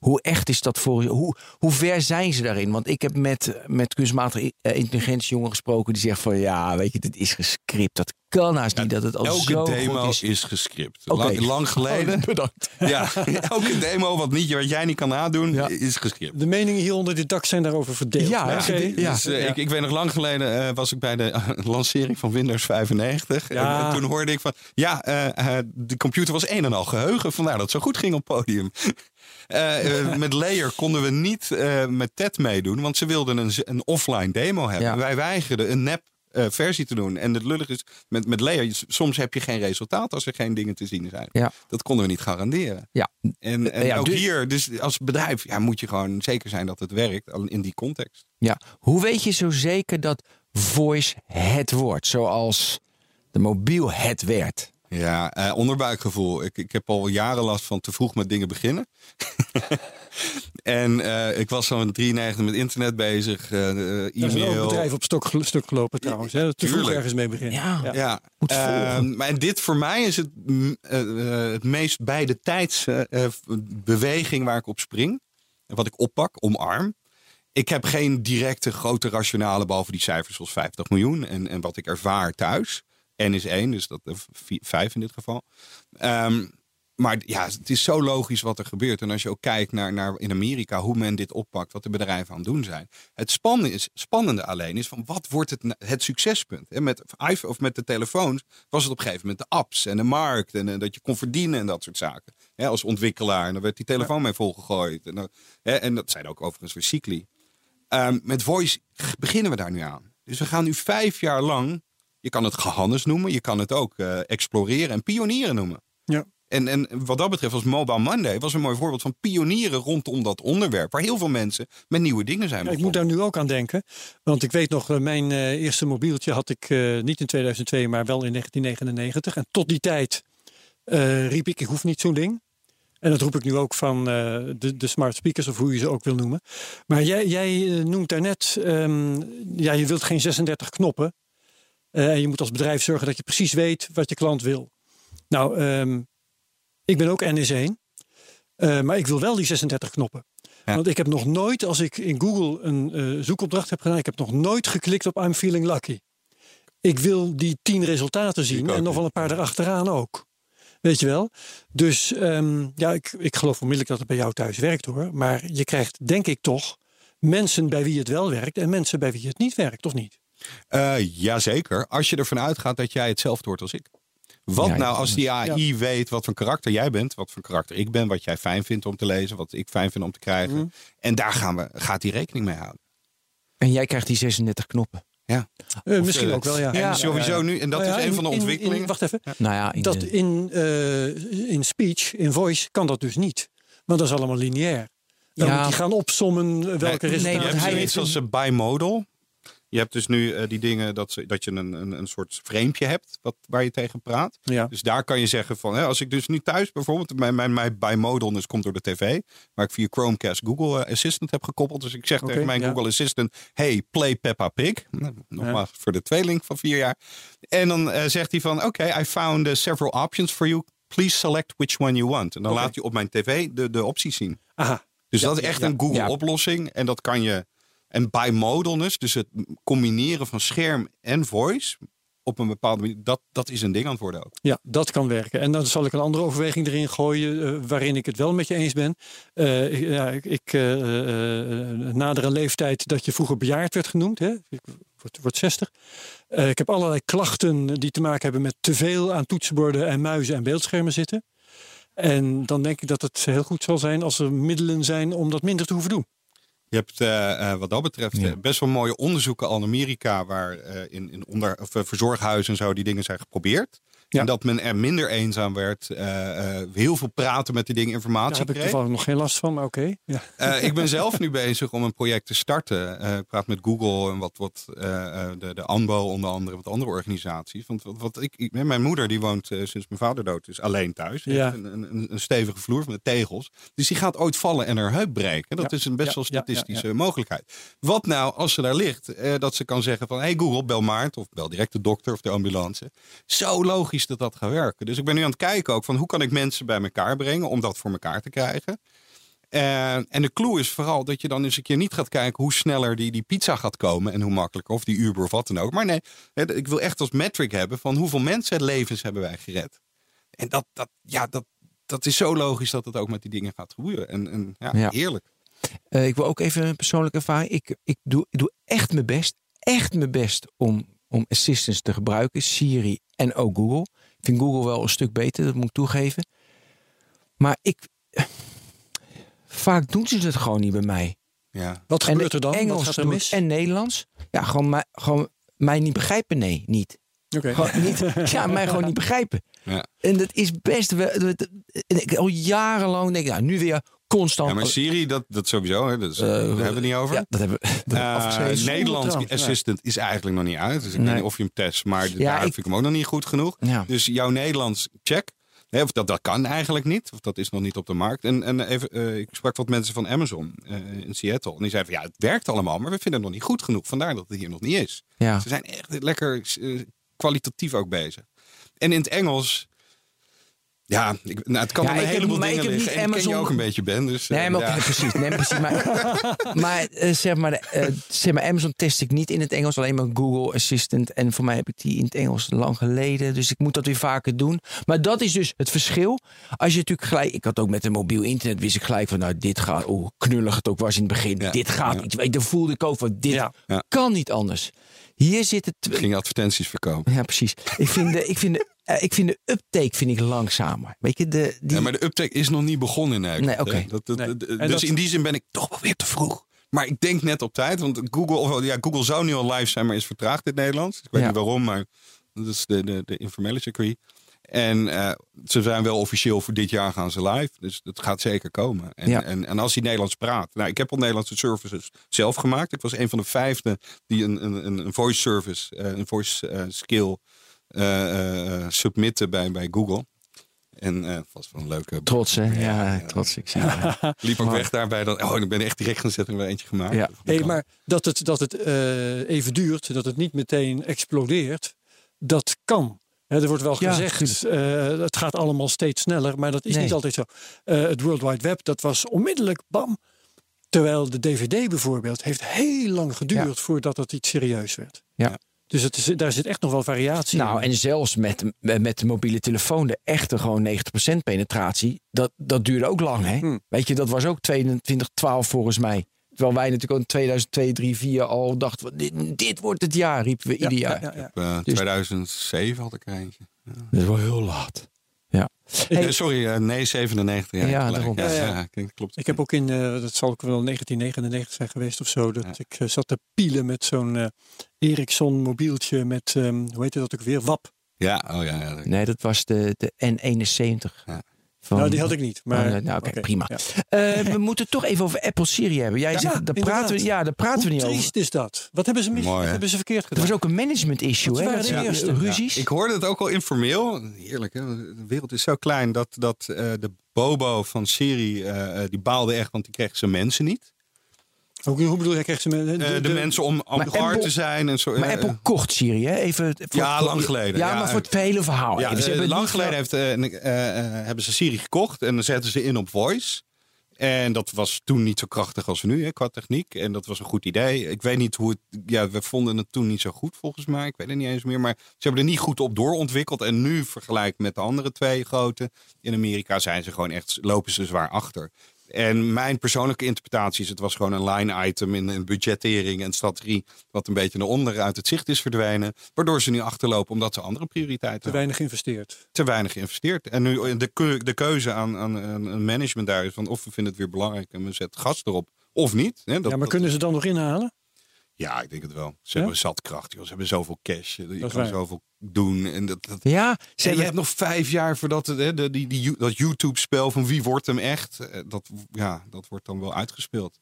Ja. Ja. Hoe echt is dat voor je? Hoe, hoe ver zijn ze daarin? Want ik heb met, met kunstmatige eh, intelligentie jongen gesproken die zegt van ja, weet je, dit is gescript. Dat kan haast niet dat het al Elke zo demo goed is. is. gescript. Lang, lang geleden. *laughs* Bedankt. Ja, *laughs* elke demo wat, niet, wat jij niet kan nadoen, Ja. is gescript. De meningen hier onder dit dak zijn daarover verdeeld. Ja, Oké. ja. Dus, eh, Ik, ik weet nog lang geleden eh, was ik bij de eh, *laughs* lancering van Windows 95. Ja. En, en toen hoorde ik van, ja, eh, eh, de computer was een en al geheugen. Vandaar dat het zo goed ging op podium. Eh, eh, met Layer konden we niet eh, met TED meedoen, want ze wilden een, een offline demo hebben. Ja. Wij weigerden een nep versie te doen. En het lullig is, met, met Layer, soms heb je geen resultaat als er geen dingen te zien zijn. Ja. Dat konden we niet garanderen. Ja. En, en Ja, ook dus- hier, dus als bedrijf, ja, moet je gewoon zeker zijn dat het werkt in die context. ja. Hoe weet je zo zeker dat voice het wordt? Zoals de mobiel het werd. Ja, eh, onderbuikgevoel. Ik, ik heb al jaren last van te vroeg met dingen beginnen. *laughs* en eh, ik was zo'n 93 met internet bezig, eh, eh, Daar zijn ook e-mail. bedrijven op stok, stuk gelopen trouwens. Hè? Te vroeg Tuurlijk. ergens mee beginnen. Ja. Ja, Moet eh, volgen. maar dit voor mij is het, mm, eh, eh, het meest bij de tijds eh, eh, beweging waar ik op spring. En wat ik oppak, omarm. Ik heb geen directe grote rationale, behalve die cijfers zoals 50 miljoen. En, en wat ik ervaar thuis. N is één, dus dat eh, vi- vijf in dit geval. Ehm, maar ja, het is zo logisch wat er gebeurt. En als je ook kijkt naar, naar in Amerika hoe men dit oppakt, wat de bedrijven aan het doen zijn. Het spannende, is, spannende alleen is van wat wordt het, het succespunt? Met, iPhone of met de telefoons was het op een gegeven moment de apps en de markt. En, eh, dat je kon verdienen en dat soort zaken. Als ontwikkelaar. En dan werd die telefoon mee volgegooid. En, dan- en dat zijn ook overigens weer cycli. Ehm, met voice beginnen we daar nu aan. Dus we gaan nu vijf jaar lang. Je kan het gehannes noemen. Je kan het ook eh, exploreren en pionieren noemen. Ja. En, en wat dat betreft was Mobile Monday was een mooi voorbeeld van pionieren rondom dat onderwerp. Waar heel veel mensen met nieuwe dingen zijn Ja, ik moet daar nu ook aan denken. Want ik weet nog, eh, mijn eh, eerste mobieltje had ik niet in 2002, maar wel in 1999. En tot die tijd riep ik, ik hoef niet zo'n ding. En dat roep ik nu ook van de, de smart speakers, of hoe je ze ook wil noemen. Maar jij, jij noemt daarnet, ehm ja, je wilt geen 36 knoppen. Eh, en je moet als bedrijf zorgen dat je precies weet wat je klant wil. Nou, ehm, ik ben ook NS1. eh, maar ik wil wel die 36 knoppen. Ja. Want ik heb nog nooit, als ik in Google een eh, zoekopdracht heb gedaan, ik heb nog nooit geklikt op I'm feeling lucky. Ik wil die tien resultaten zien en nog wel een paar erachteraan ook. Weet je wel? Dus ehm, ja, ik, ik geloof onmiddellijk dat het bij jou thuis werkt hoor. Maar je krijgt denk ik toch mensen bij wie het wel werkt en mensen bij wie het niet werkt, of niet? Eh, jazeker. Als je ervan uitgaat dat jij hetzelfde wordt als ik. Wat Ja, nou als die AI weet wat voor karakter jij bent, wat voor karakter ik ben, wat jij fijn vindt om te lezen, wat ik fijn vind om te krijgen. Mhm. En daar gaan we, gaat die rekening mee houden. En jij krijgt die 36 knoppen. Eh, misschien eh, ook wel, ja. En Ja. sowieso nu, en dat Nou ja, is een in- van de in- in- ontwikkelingen. wacht even. Nou ja, in Dat in, eh, in speech, in voice, kan dat dus niet. Want dat is allemaal lineair. Dan Ja. moet hij gaan opsommen welke Nee, resultaten... nee, je want hebt hij zoiets heeft als een bimodal. Je hebt dus nu eh, die dingen dat, ze, dat je een, een, een soort framepje hebt wat, waar je tegen praat. Ja. Dus daar kan je zeggen van, hè, als ik dus nu thuis bijvoorbeeld, mijn, mijn, mijn bimodalness komt door de tv, waar ik via Chromecast Google eh, Assistant heb gekoppeld. Dus ik zeg tegen mijn ja. Google Assistant, hey, play Peppa Pig. Nou, Nogmaals voor de tweeling van vier jaar. En dan eh, zegt hij van, oké, I found several options for you. Please select which one you want. En dan laat hij op mijn tv de, de opties zien. Aha. Dus Ja, dat is echt een Google Ja. oplossing. En dat kan je. En bimodalness, dus het combineren van scherm en voice op een bepaalde manier, dat, dat is een ding aan het worden ook. Ja, dat kan werken. En dan zal ik een andere overweging erin gooien, eh, waarin ik het wel met je eens ben. Ik- ja, ik eh, nader een leeftijd dat je vroeger bejaard werd genoemd. Hè? Ik word, word 60. Eh, ik heb allerlei klachten die te maken hebben met te veel aan toetsenborden en muizen en beeldschermen zitten. En dan denk ik dat het heel goed zal zijn als er middelen zijn om dat minder te hoeven doen. Je hebt eh, eh, wat dat betreft Ja. eh, best wel mooie onderzoeken al in Amerika, waar in, in onder, of, verzorghuizen en zo die dingen zijn geprobeerd. Ja. En dat men er minder eenzaam werd. eh, eh, heel veel praten met die dingen, Daar informatie heb ik toevallig nog geen last van, maar oké. Ja. Eh, ik ben zelf nu bezig om een project te starten. Ik praat met Google en wat, wat de, de ANBO onder andere, wat andere organisaties. Want wat, wat ik, ik- mijn moeder die woont sinds mijn vader dood is alleen thuis. Heeft Ja. Een, een, een stevige vloer met tegels. Dus die gaat ooit vallen en haar heup breken. Dat is een best wel statistische mogelijkheid. Wat nou als ze daar ligt, dat ze kan zeggen van... hey Google, bel Maart of bel direct de dokter of de ambulance. Zo logisch dat dat gaat werken. Dus ik ben nu aan het kijken ook van hoe kan ik mensen bij elkaar brengen... om dat voor elkaar te krijgen. En de clue is vooral dat je dan eens een keer niet gaat kijken hoe sneller die, die pizza gaat komen en hoe makkelijker, of die Uber of wat dan ook. Maar nee, ik wil echt als metric hebben van hoeveel mensenlevens hebben wij gered. En dat, dat, ja, dat, dat is zo logisch dat het ook met die dingen gaat gebeuren. En, en ja, Ja. eerlijk. Eh, ik wil ook even een persoonlijke ervaring. Ik, ik, doe, ik doe echt mijn best, echt mijn best om, om assistants te gebruiken. Siri en ook Google. Ik vind Google wel een stuk beter, dat moet ik toegeven. Maar ik... Vaak doen ze het gewoon niet bij mij. Ja. Wat En gebeurt er dan? Engels Wat gaat er doe mis? ik En Nederlands. Ja, gewoon, mij, gewoon mij niet begrijpen. Nee, niet. Oké. Gewoon niet *laughs* ja, mij gewoon niet begrijpen. Ja. En dat is best... wel- dat- dat- en ik Al jarenlang denk ik, ja, nu weer constant... ja, maar Siri, dat, dat sowieso, hè, dat is, Eh, daar hebben we het niet over. Ja, dat hebben we Eh, Nederlands trouwens. Assistant is eigenlijk nog niet uit. Dus ik Nee. weet niet of je hem test, maar daar ik- vind ik hem ook nog niet goed genoeg. Ja. Dus jouw Nederlands, check. Nee, of dat, dat kan eigenlijk niet. Of dat is nog niet op de markt. En, en even, eh, ik sprak wat mensen van Amazon in Seattle. En die zeiden van ja, het werkt allemaal, maar we vinden het nog niet goed genoeg. Vandaar dat het hier nog niet is. Ja. Ze zijn echt lekker kwalitatief ook bezig. En in het Engels... Ja, ik, nou, het kan Ja, een ik heb- heleboel maar ik dingen heb liggen. niet En ik ken je Amazon- ook een beetje, Ben. Dus, eh, Nee, maar, ja. nee, precies. Nee, precies. Maar, *laughs* maar, eh, zeg maar, eh, zeg maar, Amazon test ik niet in het Engels, alleen maar Google Assistant. En voor mij heb ik die in het Engels lang geleden. Dus ik moet dat weer vaker doen. Maar dat is dus het verschil. Als je natuurlijk gelijk, ik had ook met een mobiel internet, wist ik gelijk van, nou, dit gaat, hoe knullig het ook was in het begin. Ja, Dit gaat. Weet, dan voelde ik ook van, dit kan niet anders. Hier zit het. ging advertenties verkopen. Ja, precies. Ik vind de, ik vind de, eh, ik vind de uptake vind ik langzamer. Weet je, de, die, Ja, maar de uptake is nog niet begonnen in Nederland. Nee, oké. dus dat- in die zin ben ik toch wel weer te vroeg. Maar ik denk net op tijd. Want Google, of, ja, Google zou nu al live zijn, maar is vertraagd in het Nederlands. Ik weet Ja. niet waarom, maar dat is de, de, de informele circuit. En eh, ze zijn wel officieel voor dit jaar gaan ze live. Dus dat gaat zeker komen. En, Ja. en, en als hij Nederlands praat. Nou, ik heb al Nederlandse services zelf gemaakt. Ik was een van de vijfde die een, een, een voice service, eh, een voice eh, skill submitten bij, bij Google. En eh was wel een leuke. trots, hè? Ja, ja. trots. Ik zie. *laughs* Liep ook Maar- weg daarbij. Dat, oh, ik ben echt direct gaan zetten en weer eentje gemaakt. Ja. Dat Hey, maar dat het, dat het eh, even duurt, dat het niet meteen explodeert, dat kan. Hè, er wordt wel Ja, gezegd, eh, het gaat allemaal steeds sneller, maar dat is Nee. niet altijd zo. Eh, het World Wide Web, dat was onmiddellijk bam. Terwijl de DVD bijvoorbeeld heeft heel lang geduurd voordat het iets serieus werd. Ja. Dus het is, daar zit echt nog wel variatie Nou, in. en zelfs met, met de mobiele telefoon, de echte gewoon 90% penetratie, dat, dat duurde ook lang, hè? Hmm. Weet je, dat was ook 2012 volgens mij. Terwijl wij natuurlijk al in 2002, 3, 4 al dachten, dit, dit wordt het jaar, riepen we Ja, ieder ja, jaar. ja, ja. Eh, Dus- 2007 had ik er eentje. Dat is wel heel laat. Ja. Eh, Hey, sorry, eh, nee, 97. Ja, Ja, gelijk. daarom. Ja, Ja, ja, ja. ik denk, klopt. Ik heb ook in, dat zal ook wel 1999 zijn geweest of zo, dat Ja. ik zat te pielen met zo'n eh, Ericsson mobieltje met, ehm, hoe heet dat ook weer, WAP. Ja, oh ja. ja. nee, dat was de, de N71. Ja. Van, nou, die had ik niet. Maar, Oh, nou, oké, prima. ja. Eh, we moeten het toch even over Apple Siri hebben. Jij Ja, zegt, daar praten we, ja, daar praten we Hoe niet over. triest is dat? Wat hebben ze mis? Mooi, hebben ze verkeerd Er gedaan? was ook een management issue, Dat hè? de ze- eerste. ruzies. Ik hoorde het ook al informeel. Heerlijk, hè? De wereld is zo klein dat, dat eh, de Bobo van Siri, eh, eh, die baalde echt, want die kreeg zijn mensen niet. Hoe, hoe bedoel je, krijgt ze met Eh, de, mensen om hard Apple- te zijn en zo. maar eh, Apple kocht Siri, hè? Even voor Ja, lang geleden. Ja, Ja, maar voor het hele verhaal. Ja, even. Ze eh, hebben lang geleden heeft, eh, eh, eh, hebben ze Siri gekocht en dan zetten ze in op voice. En dat was toen niet zo krachtig als nu, hè, qua techniek. En dat was een goed idee. Ik weet niet hoe het. Ja, we vonden het toen niet zo goed, volgens mij. Ik weet het niet eens meer. Maar ze hebben er niet goed op doorontwikkeld. En nu, vergelijk met de andere twee grote in Amerika, zijn ze gewoon echt. lopen ze zwaar achter. En mijn persoonlijke interpretatie is: het was gewoon een line item in een budgettering en strategie. wat een beetje naar onder uit het zicht is verdwenen. Waardoor ze nu achterlopen omdat ze andere prioriteiten te weinig geïnvesteerd. te weinig geïnvesteerd. En nu de, keu- de keuze aan, aan, aan een management daar is van of we vinden het weer belangrijk en we zetten gas erop of niet. Hè, dat, ja, maar dat- kunnen ze dan nog inhalen? Ja, ik denk het wel. Ze Ja? hebben zat kracht. Joh. Ze hebben zoveel cash. Je kan waar. zoveel doen. En dat, dat, Ja, ze en je hebben, hebt nog vijf jaar voordat het, hè, de, die, die, dat YouTube-spel van wie wordt hem echt, eh, dat, ja, dat wordt dan wel uitgespeeld.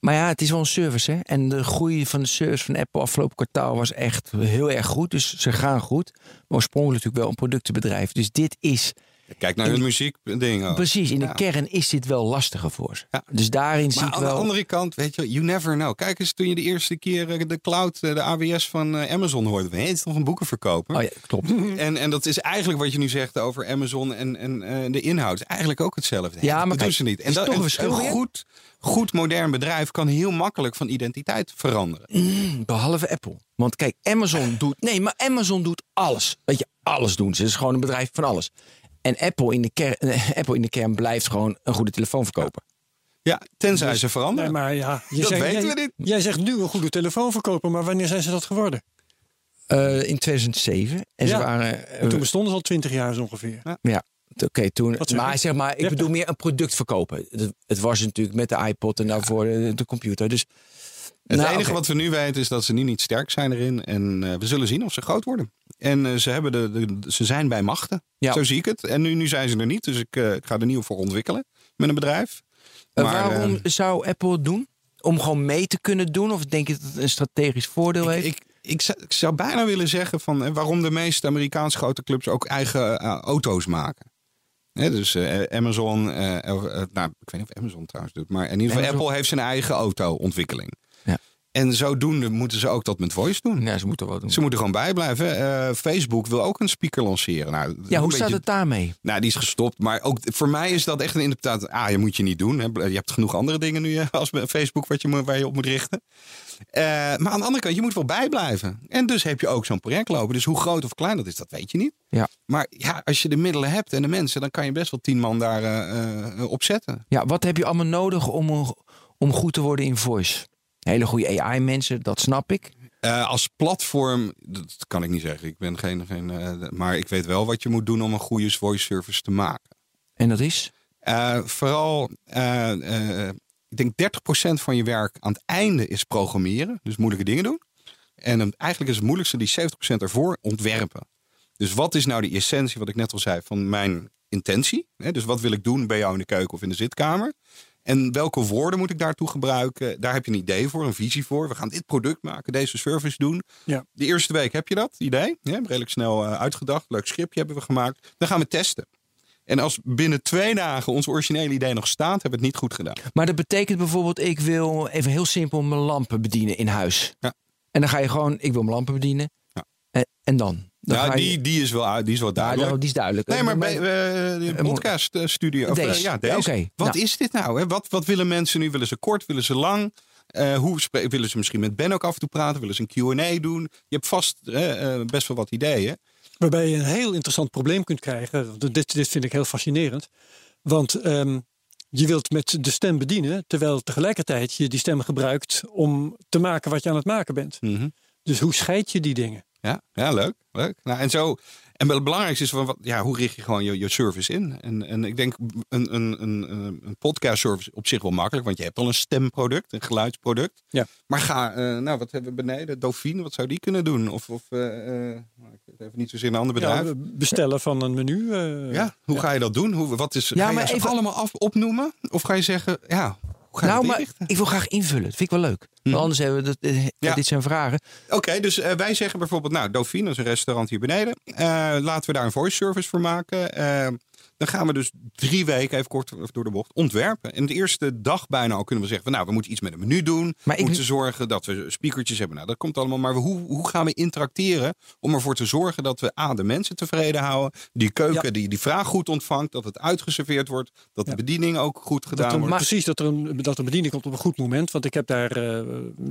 maar ja, het is wel een service, hè? En de groei van de service van Apple afgelopen kwartaal was echt heel erg goed. Dus ze gaan goed. Maar oorspronkelijk natuurlijk wel een productenbedrijf. Dus dit is Kijk naar In- hun muziekding. ook. precies in de kern is dit wel lastiger voor ze. Ja. Dus daarin zie Maar ik aan de wel. andere kant, weet je, you never know. Kijk eens, toen je de eerste keer eh, de cloud, eh, de AWS van eh, Amazon hoorde. Hé, het is nog een boekenverkoper. Oh ja, klopt. *laughs* En, en dat is eigenlijk wat je nu zegt over Amazon en, en eh, de inhoud. Is eigenlijk ook hetzelfde. Ja, maar dat doen ze niet. is En dat, toch een goed, goed modern bedrijf kan heel makkelijk van identiteit veranderen. Behalve Apple. Want kijk, Amazon *laughs* doet. Nee, maar Amazon doet alles. Weet je, alles doen ze. Het is gewoon een bedrijf van alles. En Apple in de kern, eh, *laughs* Apple in de kern blijft gewoon een goede telefoon verkopen. Ja, tenzij ze veranderen. Nee, maar ja, je Dat zegt, weten jij, we niet. Jij zegt nu een goede telefoon verkopen, maar wanneer zijn ze dat geworden? Eh, in 2007. En ze Ja. waren. eh, En toen bestonden ze al twintig jaar zo ongeveer. Ja, t- oké, toen. Wat Maar zeg maar, ik Ja. bedoel meer een product verkopen. Het, het was natuurlijk met de iPod en daarvoor de, de computer. Dus. Het nou, enige wat we nu weten is dat ze nu niet sterk zijn erin. En eh, we zullen zien of ze groot worden. En eh, ze, hebben de, de, ze zijn bij machten. Ja. Zo zie ik het. En nu, nu zijn ze er niet. Dus ik, eh, ik ga er nieuw voor ontwikkelen met een bedrijf. Maar, waarom eh, zou Apple het doen? Om gewoon mee te kunnen doen? Of denk je dat het een strategisch voordeel heeft? Ik, ik, zou, ik zou bijna willen zeggen van waarom de meeste Amerikaanse grote clubs ook eigen auto's maken. Dus Amazon, nou, ik weet niet of Amazon trouwens doet, maar in ieder geval Amazon. Apple heeft zijn eigen auto-ontwikkeling. En zodoende moeten ze ook dat met voice doen. ja, ze moeten wel doen. Ze moeten gewoon bijblijven. Eh, Facebook wil ook een speaker lanceren. Nou, Ja, hoe staat beetje- het daarmee? Nou, die is gestopt. Maar ook voor mij is dat echt een interpretatie. Ah, je moet je niet doen. Hè. Je hebt genoeg andere dingen nu eh, als Facebook wat je, waar je op moet richten. Eh, maar aan de andere kant, je moet wel bijblijven. En dus heb je ook zo'n project lopen. Dus hoe groot of klein dat is, dat weet je niet. Ja. Maar ja, als je de middelen hebt en de mensen, dan kan je best wel tien man daar eh, op zetten. Ja, wat heb je allemaal nodig om, om goed te worden in voice? Hele goede AI-mensen, dat snap ik. Eh, als platform, dat kan ik niet zeggen. Ik ben geen, geen eh, maar ik weet wel wat je moet doen om een goede voice service te maken. En dat is? Eh, vooral, ik denk 30% van je werk aan het einde is programmeren. Dus moeilijke dingen doen. En eigenlijk is het moeilijkste die 70% ervoor ontwerpen. Dus wat is nou de essentie, wat ik net al zei, van mijn intentie? Hè, Dus wat wil ik doen bij jou in de keuken of in de zitkamer? En welke woorden moet ik daartoe gebruiken? Daar heb je een idee voor, een visie voor. We gaan dit product maken, deze service doen. Ja. De eerste week heb je dat idee. Ja, redelijk snel eh, uitgedacht. Leuk scriptje hebben we gemaakt. Dan gaan we testen. En als binnen twee dagen ons originele idee nog staat, hebben we het niet goed gedaan. Maar dat betekent bijvoorbeeld, ik wil even heel simpel mijn lampen bedienen in huis. Ja. En dan ga je gewoon, ik wil mijn lampen bedienen. Ja. En, en dan? Dan Nou, je- die, die is wel, die is wel Ja, duidelijk. nou, die is duidelijk. Nee, maar bij Eh, eh, de mo- podcast eh, studio. Of, eh, ja, deze. Oké, Wat nou. is dit nou? Hè? Wat, wat willen mensen nu? Willen ze kort? Willen ze lang? Eh, hoe willen ze misschien met Ben ook af en toe praten? Willen ze een Q&A doen? Je hebt vast best wel wat ideeën. Waarbij je een heel interessant probleem kunt krijgen. Dit, dit vind ik heel fascinerend. Want ehm, je wilt met de stem bedienen, terwijl tegelijkertijd je die stem gebruikt om te maken wat je aan het maken bent. Mhm. Dus hoe scheid je die dingen? Ja, ja leuk. leuk. Nou, en zo. En het belangrijkste is van wat, ja, hoe richt je gewoon je, je service in? En, en ik denk een, een, een, een podcast service op zich wel makkelijk, want je hebt al een stemproduct, een geluidsproduct. Ja. Maar ga, eh, nou, wat hebben we beneden? Dauphine, wat zou die kunnen doen? Of, of eh, eh, nou, ik weet even niet zozeer een ander bedrijf. Ja, bestellen van een menu. Ja, hoe ga je dat doen? Hoe, wat is, Ja, ga je maar ze even- allemaal af, opnoemen? Of ga je zeggen, ja, je Nou, maar ik wil graag invullen. Dat vind ik wel leuk. Hm. Want anders hebben we dat, eh, Ja. dit zijn vragen. Oké, dus eh, wij zeggen bijvoorbeeld, nou, Dauphine is een restaurant hier beneden. Eh, laten we daar een voice service voor maken. Dan gaan we dus drie weken, even kort door de bocht, ontwerpen. En de eerste dag bijna al kunnen we zeggen, van, nou, we moeten iets met een menu doen. Maar we ik- moeten zorgen dat we speakertjes hebben. Nou, dat komt allemaal. Maar hoe, hoe gaan we interacteren om ervoor te zorgen dat we A, de mensen tevreden houden. Die keuken, Ja. die die vraag goed ontvangt. Dat het uitgeserveerd wordt. Dat de bediening ook goed Dat gedaan er, wordt. precies, dat er, een, dat er bediening komt op een goed moment. Want ik heb daar, eh,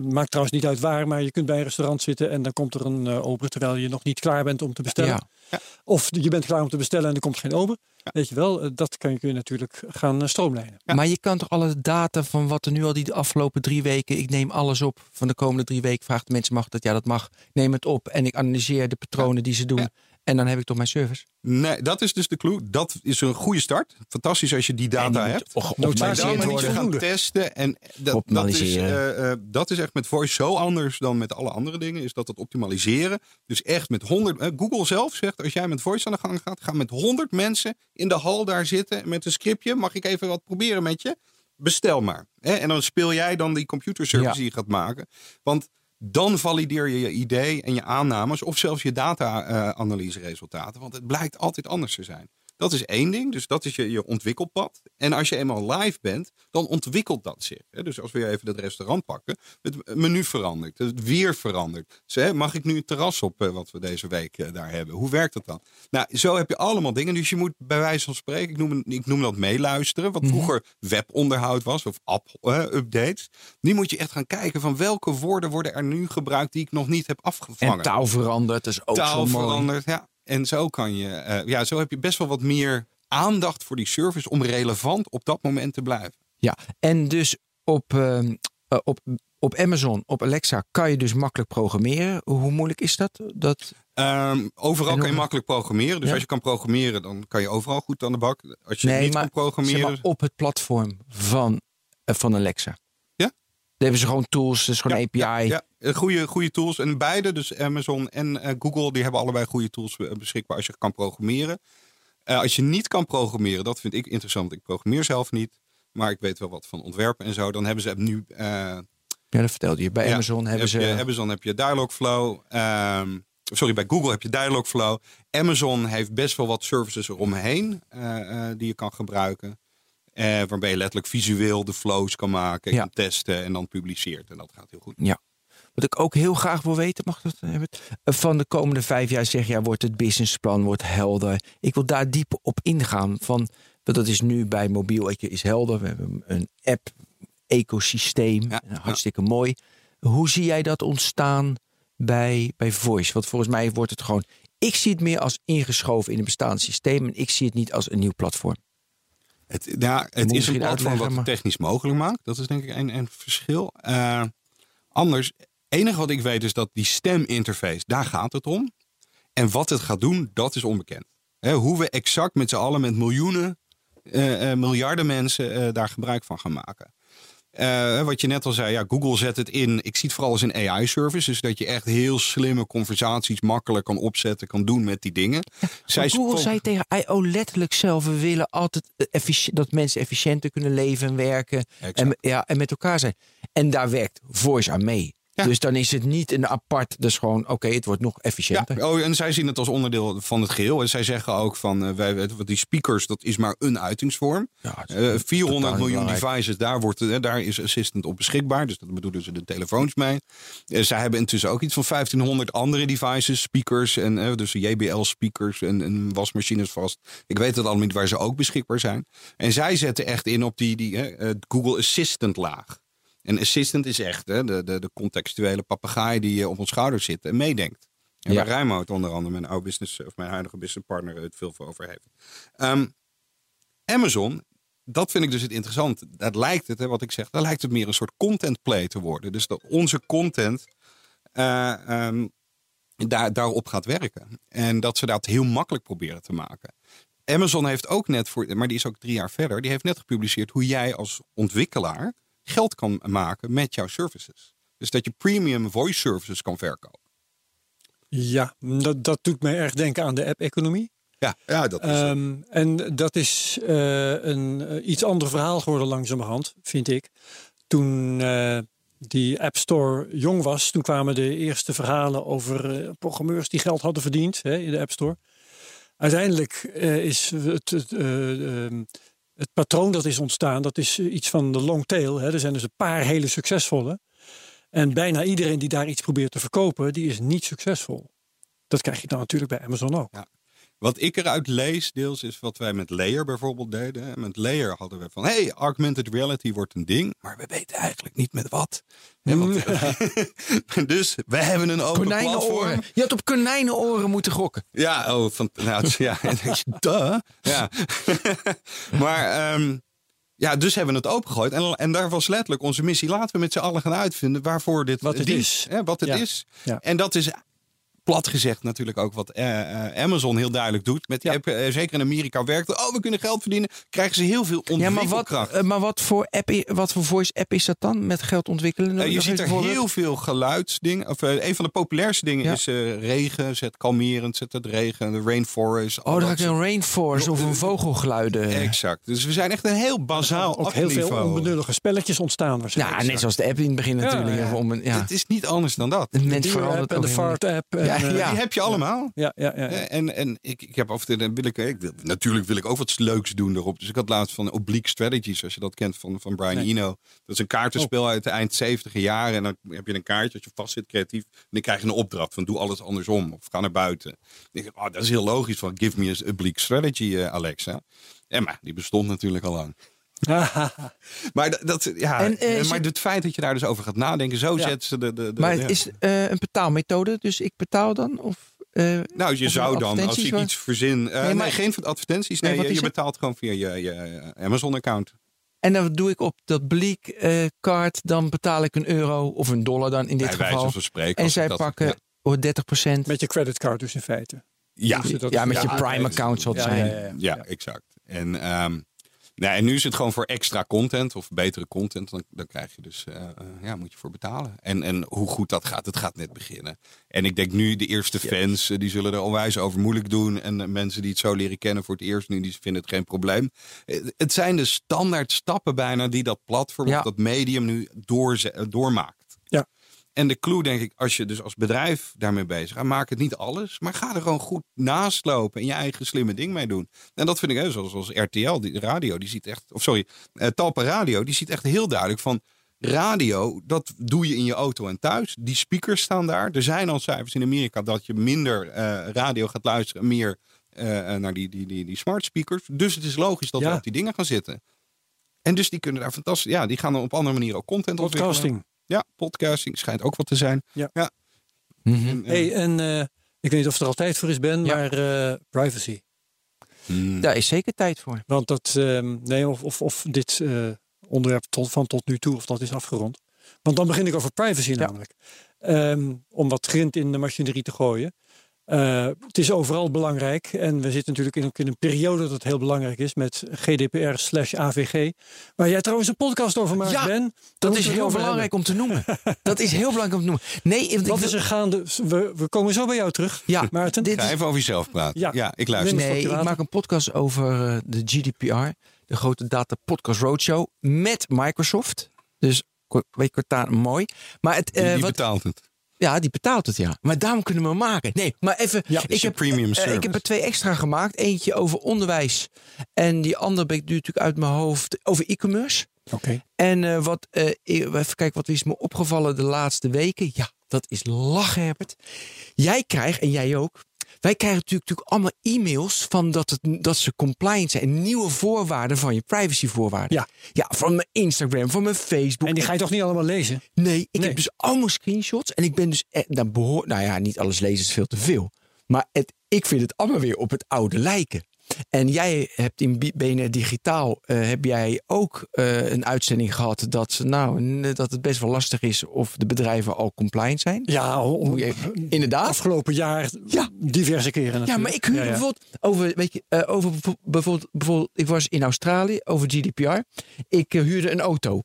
maakt trouwens niet uit waar, maar je kunt bij een restaurant zitten en dan komt er een eh, ober terwijl je nog niet klaar bent om te bestellen. Ja. Ja. Of je bent klaar om te bestellen en er komt geen ober. Ja. Weet je wel, eh, dat kan je, kun je natuurlijk gaan eh, stroomlijnen. Ja. Maar je kan toch alle data van wat er nu al die afgelopen drie weken. Ik neem alles op van de komende drie weken. Vraagt de mensen, mag dat? Ja, dat mag. Neem het op en ik analyseer de patronen die ze doen. En dan heb ik toch mijn service. Nee, dat is dus de clue. Dat is een goede start. Fantastisch als je die data die hebt. niet je gaan testen. En dat, dat, is, Optimaliseren. eh, eh, dat is echt met voice zo anders dan met alle andere dingen. Is dat het optimaliseren. Dus echt met 100. eh, Google zelf zegt: als jij met voice aan de gang gaat, ga met 100 mensen in de hal daar zitten met een scriptje. Mag ik even wat proberen met je? Bestel maar. Hè? En dan speel jij dan die computerservice Ja. die je gaat maken. Want dan valideer je je idee en je aannames of zelfs je data-analyse resultaten. Want het blijkt altijd anders te zijn. Dat is één ding, dus dat is je, je ontwikkelpad. En als je eenmaal live bent, dan ontwikkelt dat zich. hè. Dus als we even dat restaurant pakken, het menu verandert, het weer verandert. Dus, hè, mag ik nu het terras op, eh, wat we deze week eh, daar hebben? Hoe werkt dat dan? Nou, zo heb je allemaal dingen. Dus je moet bij wijze van spreken, ik noem, ik noem dat meeluisteren. Wat vroeger webonderhoud was, of app-updates. nu moet je echt gaan kijken van welke woorden worden er nu gebruikt die ik nog niet heb afgevangen En taal verandert. Is ook taal verandert. Ja. En zo kan je, eh, ja, zo heb je best wel wat meer aandacht voor die service om relevant op dat moment te blijven. Ja, en dus op, ehm, eh, op, op Amazon, op Alexa, kan je dus makkelijk programmeren. Hoe moeilijk is dat? dat Ehm, overal kan je makkelijk programmeren. Dus Ja. als je kan programmeren, dan kan je overal goed aan de bak. Als je nee, niet maar, kan programmeren. zeg maar op het platform van, eh, van Alexa. Ja? Daar hebben ze gewoon tools, dus gewoon ja, API. Ja, goede, goede tools. En beide, dus Amazon en eh, Google, die hebben allebei goede tools eh, beschikbaar als je kan programmeren. Eh, als je niet kan programmeren, dat vind ik interessant. Ik programmeer zelf niet, maar ik weet wel wat van ontwerpen en zo. Dan hebben ze nu eh, Ja, dat vertelde je. Bij Ja, Amazon hebben heb ze... Je, Amazon heb je Dialogflow. ehm, sorry, bij Google heb je Dialogflow. Amazon heeft best wel wat services eromheen eh, eh, die je kan gebruiken. Eh, waarbij je letterlijk visueel de flows kan maken, Ja. kan testen en dan publiceert. En dat gaat heel goed. Ja. Wat ik ook heel graag wil weten, mag dat hebben? Eh, Van de komende vijf jaar zeg je, wordt het businessplan wordt helder. Ik wil daar diep op ingaan. Van, want dat is nu bij mobiel is helder. We hebben een app, ecosysteem. Ja, Nou, hartstikke mooi. Hoe zie jij dat ontstaan bij, bij Voice? Want volgens mij wordt het gewoon. Ik zie het meer als ingeschoven in een bestaand systeem. En ik zie het niet als een nieuw platform. Het, ja, het is een platform wat het technisch mogelijk maakt. Dat is denk ik een, een verschil. Eh, anders, enige wat ik weet is dat die steminterface, daar gaat het om. En wat het gaat doen, dat is onbekend. Hoe we exact met z'n allen, met miljoenen, eh, eh, miljarden mensen eh, daar gebruik van gaan maken. Wat je net al zei, ja, Google zet het in. Ik zie het vooral als een AI-service. Dus dat je echt heel slimme conversaties makkelijk kan opzetten, kan doen met die dingen. Zij Maar Google zei tegen I.O. letterlijk zelf: we willen altijd dat mensen efficiënter kunnen leven en werken. Exact. En, ja, en met elkaar zijn. En daar werkt Voice aan mee. Ja. Dus dan is het niet een apart, dus gewoon oké, het wordt nog efficiënter. Ja, oh, en zij zien het als onderdeel van het geheel. En zij zeggen ook van, eh, wij, die speakers, dat is maar een uitingsvorm. Ja, het is Eh, 400 totaal miljoen belangrijk. devices, daar, wordt, eh, daar is Assistant op beschikbaar. Dus dat bedoelen ze de telefoons mee. Eh, zij hebben intussen ook iets van 1500 andere devices, speakers. En, eh, dus JBL-speakers en, en wasmachines vast. Ik weet het allemaal niet waar ze ook beschikbaar zijn. En zij zetten echt in op die, die eh, eh, Google Assistant laag. En Assistant is echt hè, de, de, de contextuele papegaai die eh, op ons schouder zit en meedenkt. En Ja. waar onder andere, mijn oude business, of mijn huidige businesspartner, het veel voor over heeft. Ehm, Amazon, dat vind ik dus het interessant. Dat lijkt het, hè, wat ik zeg, daar lijkt het meer een soort content play te worden. Dus dat onze content eh, ehm, daar, daarop gaat werken. En dat ze dat heel makkelijk proberen te maken. Amazon heeft ook net voor, maar die is ook drie jaar verder, die heeft net gepubliceerd hoe jij als ontwikkelaar geld kan maken met jouw services. Dus dat je premium voice services kan verkopen. Ja, dat, dat doet mij erg denken aan de app-economie. Ja, ja dat is Ehm, en dat is eh, een eh, iets ander verhaal geworden langzamerhand, vind ik. Toen eh, die App Store jong was, toen kwamen de eerste verhalen over eh, programmeurs die geld hadden verdiend hè, in de App Store. Uiteindelijk eh, is het, het, patroon dat is ontstaan, dat is eh, iets van de long tail. Hè. Er zijn dus een paar hele succesvolle. En bijna iedereen die daar iets probeert te verkopen, die is niet succesvol. Dat krijg je dan natuurlijk bij Amazon ook. Ja. Wat ik eruit lees, deels, is wat wij met Layer bijvoorbeeld deden. Met Layer hadden we van, hey, augmented reality wordt een ding, maar we weten eigenlijk niet met wat. Want- *laughs* dus we hebben een open platform. Konijnenoren. Je had op konijnenoren moeten gokken. Ja, oh, van, nou, ja, *laughs* duh. Ja. *laughs* maar, ehm, ja, dus hebben we het opengegooid. En, en daar was letterlijk onze missie. Laten we met z'n allen gaan uitvinden waarvoor dit Wat het dient, is. Hè, wat het Ja. is. Ja. En dat is plat gezegd natuurlijk ook wat eh, eh, Amazon heel duidelijk doet. Met die Ja. app, eh, zeker in Amerika werkt. het. Oh, we kunnen geld verdienen. Krijgen ze heel veel Ja, maar wat, ontwikkelkracht. maar wat voor app, wat voor voice app is dat dan met geld ontwikkelen? Je ziet er heel veel geluidsdingen. Of, een van de populairste dingen Ja. is eh, regen. Zet kalmerend, zet het regen. De rainforest. Oh, dan dat soort- een rainforest of een vogelgeluiden. Exact. Dus we zijn echt een heel bazaal Ook heel veel onbenullige spelletjes ontstaan waarschijnlijk. Ja, net zoals de app in het begin natuurlijk. Om een, ja. Het is niet anders dan dat. Het de mens verandert app en de Fart app. Ja, eh, ja. Die heb je allemaal. ja, ja, ja. Eh, En, en ik, ik heb over de, wil ik, natuurlijk wil ik ook wat leuks doen erop. Dus ik had laatst van Oblique Strategies, als je dat kent van, van Brian Nee. Eno. Dat is een kaartenspel Oh. uit de eind 70 jaren. En dan heb je een kaartje als je vast zit creatief. En dan krijg je een opdracht van doe alles andersom. Of ga naar buiten. Ik, oh, dat is heel logisch van give me a Oblique Strategy, eh, Alexa. En maar die bestond natuurlijk al lang. *laughs* Maar dat, dat ja, En, eh, maar het- feit dat je daar dus over gaat nadenken, zo Ja. zetten ze de. de, de Maar ja. het is eh, een betaalmethode, dus ik betaal dan? Of, eh, Nou, je Of zou dan, als hoor. iets verzin. eh, nee, maar- geen advertenties. Nee, Nee, je, je betaalt gewoon via je, je Amazon-account. en dan doe ik op dat bleek eh kaart, dan betaal ik een euro of een dollar dan in dit Bij wijze geval. van spreken. En zij dat- pakken Ja, oh, 30%. Met je creditcard dus in feite. ja, Dus dat- ja, met je Prime-account zal het Ja, zijn. ja, ja. ja, exact. En, ehm, nou, en nu is het gewoon voor extra content of betere content. Dan, dan krijg je dus, eh, ja, moet je voor betalen. En, en hoe goed dat gaat, het gaat net beginnen. En ik denk nu de eerste fans, eh, die zullen er onwijs over moeilijk doen. En mensen die het zo leren kennen voor het eerst nu, die vinden het geen probleem. Het zijn de standaard stappen bijna die dat platform Ja. of dat medium nu eh, doormaakt. En de clue denk ik, als je dus als bedrijf daarmee bezig gaat, maak het niet alles, maar ga er gewoon goed naast lopen en je eigen slimme ding mee doen. En dat vind ik, hè, zoals, zoals RTL, die radio, die ziet echt, of sorry, eh, Talpa Radio, die ziet echt heel duidelijk van radio, dat doe je in je auto en thuis. Die speakers staan daar. Er zijn al cijfers in Amerika dat je minder eh, radio gaat luisteren, en meer eh, naar die, die, die, die smart speakers. Dus het is logisch dat Ja. we op die dingen gaan zitten. En dus die kunnen daar fantastisch, ja, die gaan dan op andere manieren ook content ontwikkelen. Podcasting. Ja, podcasting schijnt ook wat te zijn. Ja. ja. Mhm. En, eh, Hey, en eh, ik weet niet of er al tijd voor is, Ben, Ja. maar eh, privacy. hmm. Daar is zeker tijd voor. Want dat, ehm, nee, of, of, of dit eh, onderwerp tot, van tot nu toe, of dat is afgerond. Want dan begin ik over privacy namelijk. Ehm, om wat grind in de machinerie te gooien. Eh, het is overal belangrijk. En we zitten natuurlijk in, ook in een periode dat het heel belangrijk is met GDPR slash AVG. Waar jij trouwens een podcast over maakt, Ja, Ben. Dat is heel belangrijk om te noemen. *laughs* Dat is heel belangrijk om te noemen. Nee. Wat ik is er gaande? We, we komen zo bij jou terug. Ja, Maarten. dit Ga even over jezelf praten. Ja, Ja. ik luister. Nee, ik maak een podcast over eh, de GDPR, de grote data podcast roadshow met Microsoft. Dus weet je, mooi. Maar het, Die, eh, die wat, betaalt het. Ja, die betaalt het ja. Maar daarom kunnen we hem maken. Nee, maar even. Ja, is een premium eh, ik heb er twee extra gemaakt. Eentje over onderwijs en die andere ben ik nu natuurlijk uit mijn hoofd over e-commerce. Oké. En eh, wat, eh, even kijken, wat is me opgevallen de laatste weken? Ja, dat is lachen, Herbert. Jij krijgt, en jij ook, wij krijgen natuurlijk, natuurlijk allemaal e-mails van dat, het, dat ze compliant zijn. En nieuwe voorwaarden van je privacyvoorwaarden. Ja. ja, van mijn Instagram, van mijn Facebook. En die ga je toch niet allemaal lezen? Nee, ik Nee. heb dus allemaal screenshots. En ik ben dus, eh, nou, behoor, nou ja, niet alles lezen is veel te veel. Maar het, ik vind het allemaal weer op het oude lijken. En jij hebt in B- BNR Digitaal eh, heb jij ook eh, een uitzending gehad dat, nou, dat het best wel lastig is of de bedrijven al compliant zijn. Ja, om- Inderdaad. afgelopen jaar Ja. diverse keren natuurlijk. Ja, maar ik huurde Ja, ja. bijvoorbeeld over, weet je, eh, over bijvo- bijvoorbeeld, bijvoorbeeld, ik was in Australië over GDPR. Ik huurde een auto.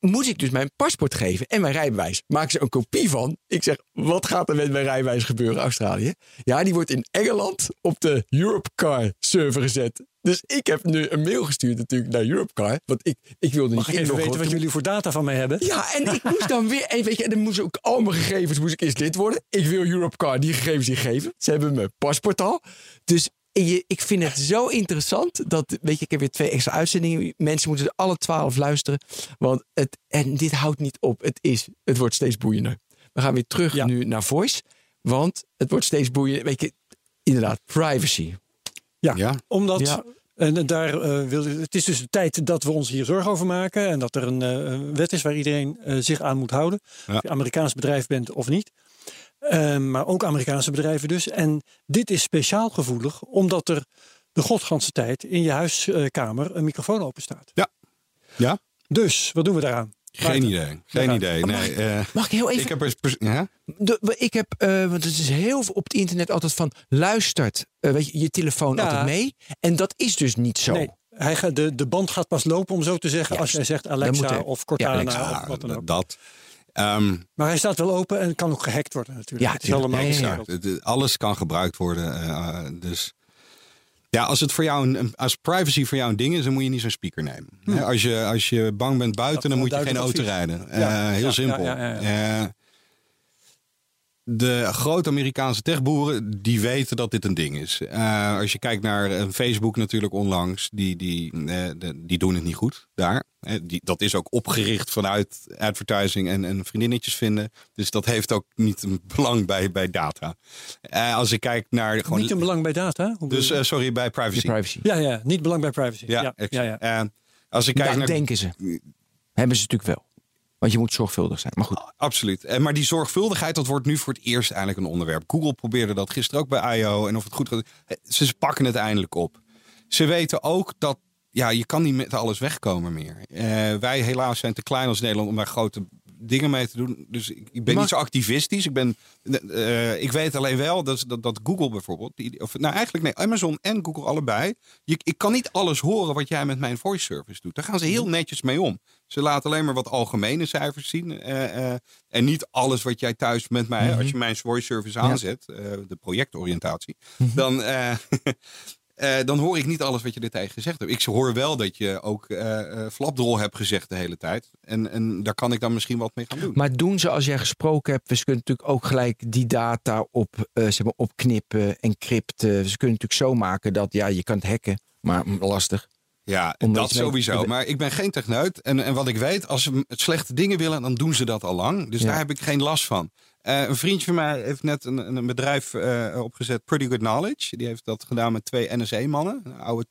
Moest ik dus mijn paspoort geven en mijn rijbewijs. Maak ze een kopie van. Ik zeg, wat gaat er met mijn rijbewijs gebeuren, Australië? Ja, die wordt in Engeland op de Europcar server gezet. Dus ik heb nu een mail gestuurd natuurlijk naar Europcar. Want ik, ik wilde Mag niet ik even weten wat jullie voor data van mij hebben? ja, en ik moest dan weer. En weet je, en dan moest ook al mijn gegevens moest ik eerst lid worden. Ik wil Europcar die gegevens niet geven. Ze hebben mijn paspoort al. Dus je, ik vind het zo interessant dat, weet je, ik heb weer twee extra uitzendingen. Mensen moeten er alle twaalf luisteren. Want het, en dit houdt niet op. Het is, het wordt steeds boeiender. We gaan weer terug Ja. nu naar voice. Want het wordt steeds boeiender. Weet je, inderdaad, privacy. Ja, Ja. omdat Ja. en daar eh, wil, het is dus de tijd dat we ons hier zorgen over maken en dat er een eh, wet is waar iedereen eh, zich aan moet houden. Ja. Of je Amerikaans bedrijf bent of niet. Ehm, maar ook Amerikaanse bedrijven dus. En dit is speciaal gevoelig omdat er de godganse tijd in je huiskamer een microfoon open staat. Ja? Dus wat doen we daaraan? Geen Maarten? idee. Geen Ja. idee. Nee, eh, Mag ik heel even. ik heb er... Ja? De, ik heb, eh, want het is heel veel op het internet altijd van luistert, eh, weet je, je telefoon Ja. altijd mee. En dat is dus niet zo. Nee, hij gaat, de, de band gaat pas lopen om zo te zeggen als jij zegt Alexa of Cortana Alexa, of wat dan ook. dat. Ehm, Maar hij staat wel open en kan ook gehackt worden natuurlijk. Ja, het is allemaal Ja, ja, alles kan gebruikt worden. eh, eh, dus ja, als het voor jou een- als privacy voor jou een ding is, dan moet je niet zo'n speaker nemen. Als, je, als je bang bent buiten, Dat dan moet je geen een auto rijden. Eh, heel simpel. De grote Amerikaanse techboeren, die weten dat dit een ding is. Eh, als je kijkt naar eh, Facebook natuurlijk onlangs, die, die, eh, de- die doen het niet goed daar. Die, dat is ook opgericht vanuit advertising en, en vriendinnetjes vinden. Dus dat heeft ook niet een belang bij, bij data. Eh, als ik kijk naar gewoon... Niet een belang bij data. Dus eh, sorry, bij privacy. privacy. ja, ja, niet belang bij privacy. Ja, ja, ja, ja. Als ik kijk Daar naar... denken ze. Hebben ze natuurlijk wel. Want je moet zorgvuldig zijn. Maar goed. Absoluut. En maar die zorgvuldigheid, dat wordt nu voor het eerst eigenlijk een onderwerp. Google probeerde dat gisteren ook bij I.O. En of het goed gaat. eh, Ze pakken het eindelijk op. Ze weten ook dat ja, je kan niet met alles wegkomen meer. Eh, wij helaas zijn te klein als Nederland om daar grote dingen mee te doen. Dus ik, ben Maar- niet zo activistisch. Ik, ben, eh, ik weet alleen wel dat, dat, dat Google bijvoorbeeld, die, of nou eigenlijk nee, Amazon en Google allebei. Je, ik kan niet alles horen wat jij met mijn voice service doet. Daar gaan ze heel netjes mee om. Ze laten alleen maar wat algemene cijfers zien. eh, eh, en niet alles wat jij thuis met mij, als je mijn voice service aanzet, eh, de projectoriëntatie, dan, eh, *laughs* eh, dan hoor ik niet alles wat je er tegen gezegd hebt. Ik hoor wel dat je ook flapdrol hebt gezegd de hele tijd. En, en daar kan ik dan misschien wat mee gaan doen. Maar doen ze als jij gesproken hebt. We kunnen natuurlijk ook gelijk die data op, zeg maar, opknippen, encrypten. Ze kunnen natuurlijk zo maken dat ja, je kan het hacken. Maar lastig. Ja, dat sowieso. Maar ik ben geen techneut. En, en wat ik weet, als ze slechte dingen willen, dan doen ze dat al lang. Dus Ja. daar heb ik geen last van. Eh, een vriendje van mij heeft net een, een bedrijf eh, opgezet, Pretty Good Knowledge. Die heeft dat gedaan met twee NSE-mannen, oude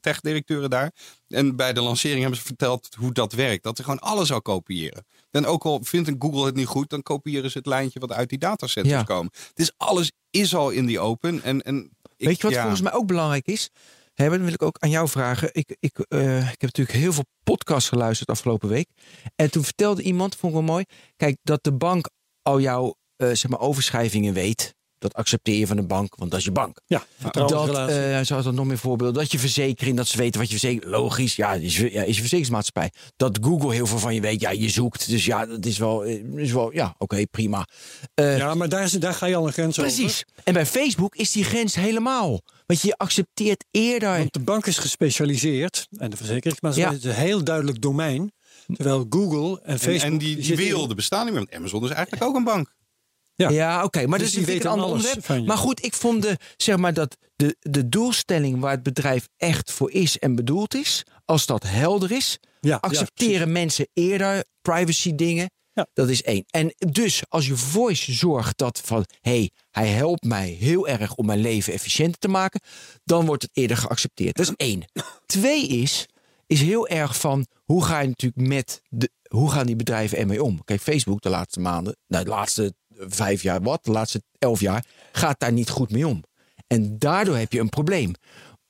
tech-directeuren daar. En bij de lancering hebben ze verteld hoe dat werkt. Dat ze gewoon alles al kopiëren. En ook al vindt een Google het niet goed, dan kopiëren ze het lijntje wat uit die datacenters Ja. komen. Dus alles is al in die open. En, en ik- Weet je wat ja. volgens mij ook belangrijk is? Hè, dan wil ik ook aan jou vragen. Ik, ik, eh, ik heb natuurlijk heel veel podcasts geluisterd afgelopen week. En toen vertelde iemand, vond ik wel mooi. Kijk, dat de bank al jouw eh, zeg maar, overschrijvingen weet. Dat accepteer je van de bank, want dat is je bank. Ja, Dat, vertrouwensrelatie. eh zo had dat nog meer voorbeelden. Dat je verzekering, dat ze weten wat je verzekert. Logisch, ja, is, ja, is je verzekeringsmaatschappij. Dat Google heel veel van je weet. Ja, je zoekt. Dus ja, dat is wel, eh, is wel ja, oké, prima. Eh, ja, maar daar, is- daar ga je al een grens over. precies. En bij Facebook is die grens helemaal. Want je accepteert eerder. Want de bank is gespecialiseerd en de verzekeringsmaatschappij Ja. is een heel duidelijk domein. Terwijl Google en Facebook... en die, die in- werelden bestaan niet meer. Want Amazon is eigenlijk ook een bank. Ja. Ja, oké, maar Dus die is weten een ander onderwerp. Maar goed, ik vond de, zeg maar dat de, de doelstelling waar het bedrijf echt voor is en bedoeld is, als dat helder is, Ja, ja, accepteren mensen eerder privacy dingen. Ja. Dat is één. En dus als je voice zorgt dat van hé, hey, hij helpt mij heel erg om mijn leven efficiënter te maken, dan wordt het eerder geaccepteerd. Dat is één. Twee is, is heel erg van hoe ga je natuurlijk met de, hoe gaan die bedrijven ermee om? Kijk, Facebook de laatste maanden, nou de laatste vijf jaar, wat, de laatste elf jaar, gaat daar niet goed mee om. En daardoor heb je een probleem.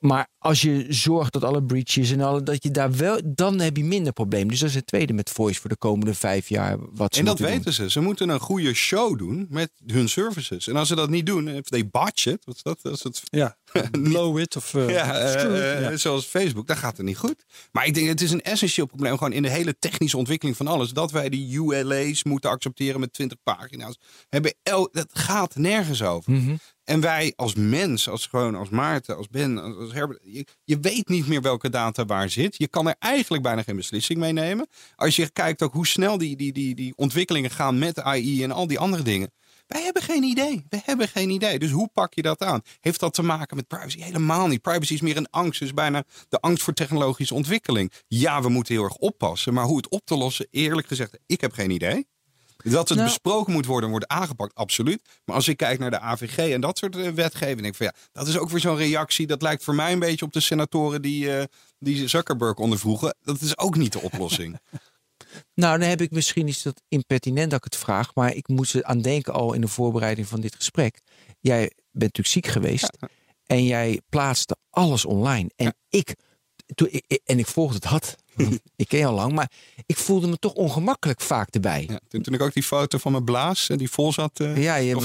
Maar als je zorgt dat alle breaches en alle, dat je daar wel, dan heb je minder probleem. Dus dat is het tweede met Voice voor de komende vijf jaar. Wat ze En dat weten ze. Ze moeten een goede show doen met hun services. En als ze dat niet doen, if they botch it, wat is dat? Als het Ja, *laughs* blow it of eh, ja, eh, screw it. eh, Ja. zoals Facebook, dan gaat het niet goed. Maar ik denk, het is een essentieel probleem gewoon in de hele technische ontwikkeling van alles. Dat wij die ULA's moeten accepteren met 20 pagina's. Hebben el dat gaat nergens over. Mhm. En wij als mens, als gewoon als Maarten, als Ben, als, Herbert, je, je weet niet meer welke data waar zit. Je kan er eigenlijk bijna geen beslissing mee nemen. Als je kijkt ook hoe snel die, die, die, die ontwikkelingen gaan met AI en al die andere dingen. Wij hebben geen idee. We hebben geen idee. Dus hoe pak je dat aan? Heeft dat te maken met privacy? Helemaal niet. Privacy is meer een angst. Dus bijna de angst voor technologische ontwikkeling. Ja, we moeten heel erg oppassen. Maar hoe het op te lossen, eerlijk gezegd, ik heb geen idee. Dat het Nou- besproken moet worden, wordt aangepakt, absoluut. Maar als ik kijk naar de AVG en dat soort eh, wetgeving, denk ik van ja, dat is ook weer zo'n reactie. Dat lijkt voor mij een beetje op de senatoren die, eh, die Zuckerberg ondervroegen. Dat is ook niet de oplossing. *laughs* Nou, dan heb ik misschien is dat impertinent dat ik het vraag, maar ik moest er aan denken al in de voorbereiding van dit gesprek. Jij bent natuurlijk ziek geweest en jij plaatste alles online. En ik, toen, en ik volgde het had, ik ken je al lang, maar ik voelde me toch ongemakkelijk vaak erbij. Ja, toen, toen ik ook die foto van mijn blaas, eh, die vol zat. eh, Ja, je, nee,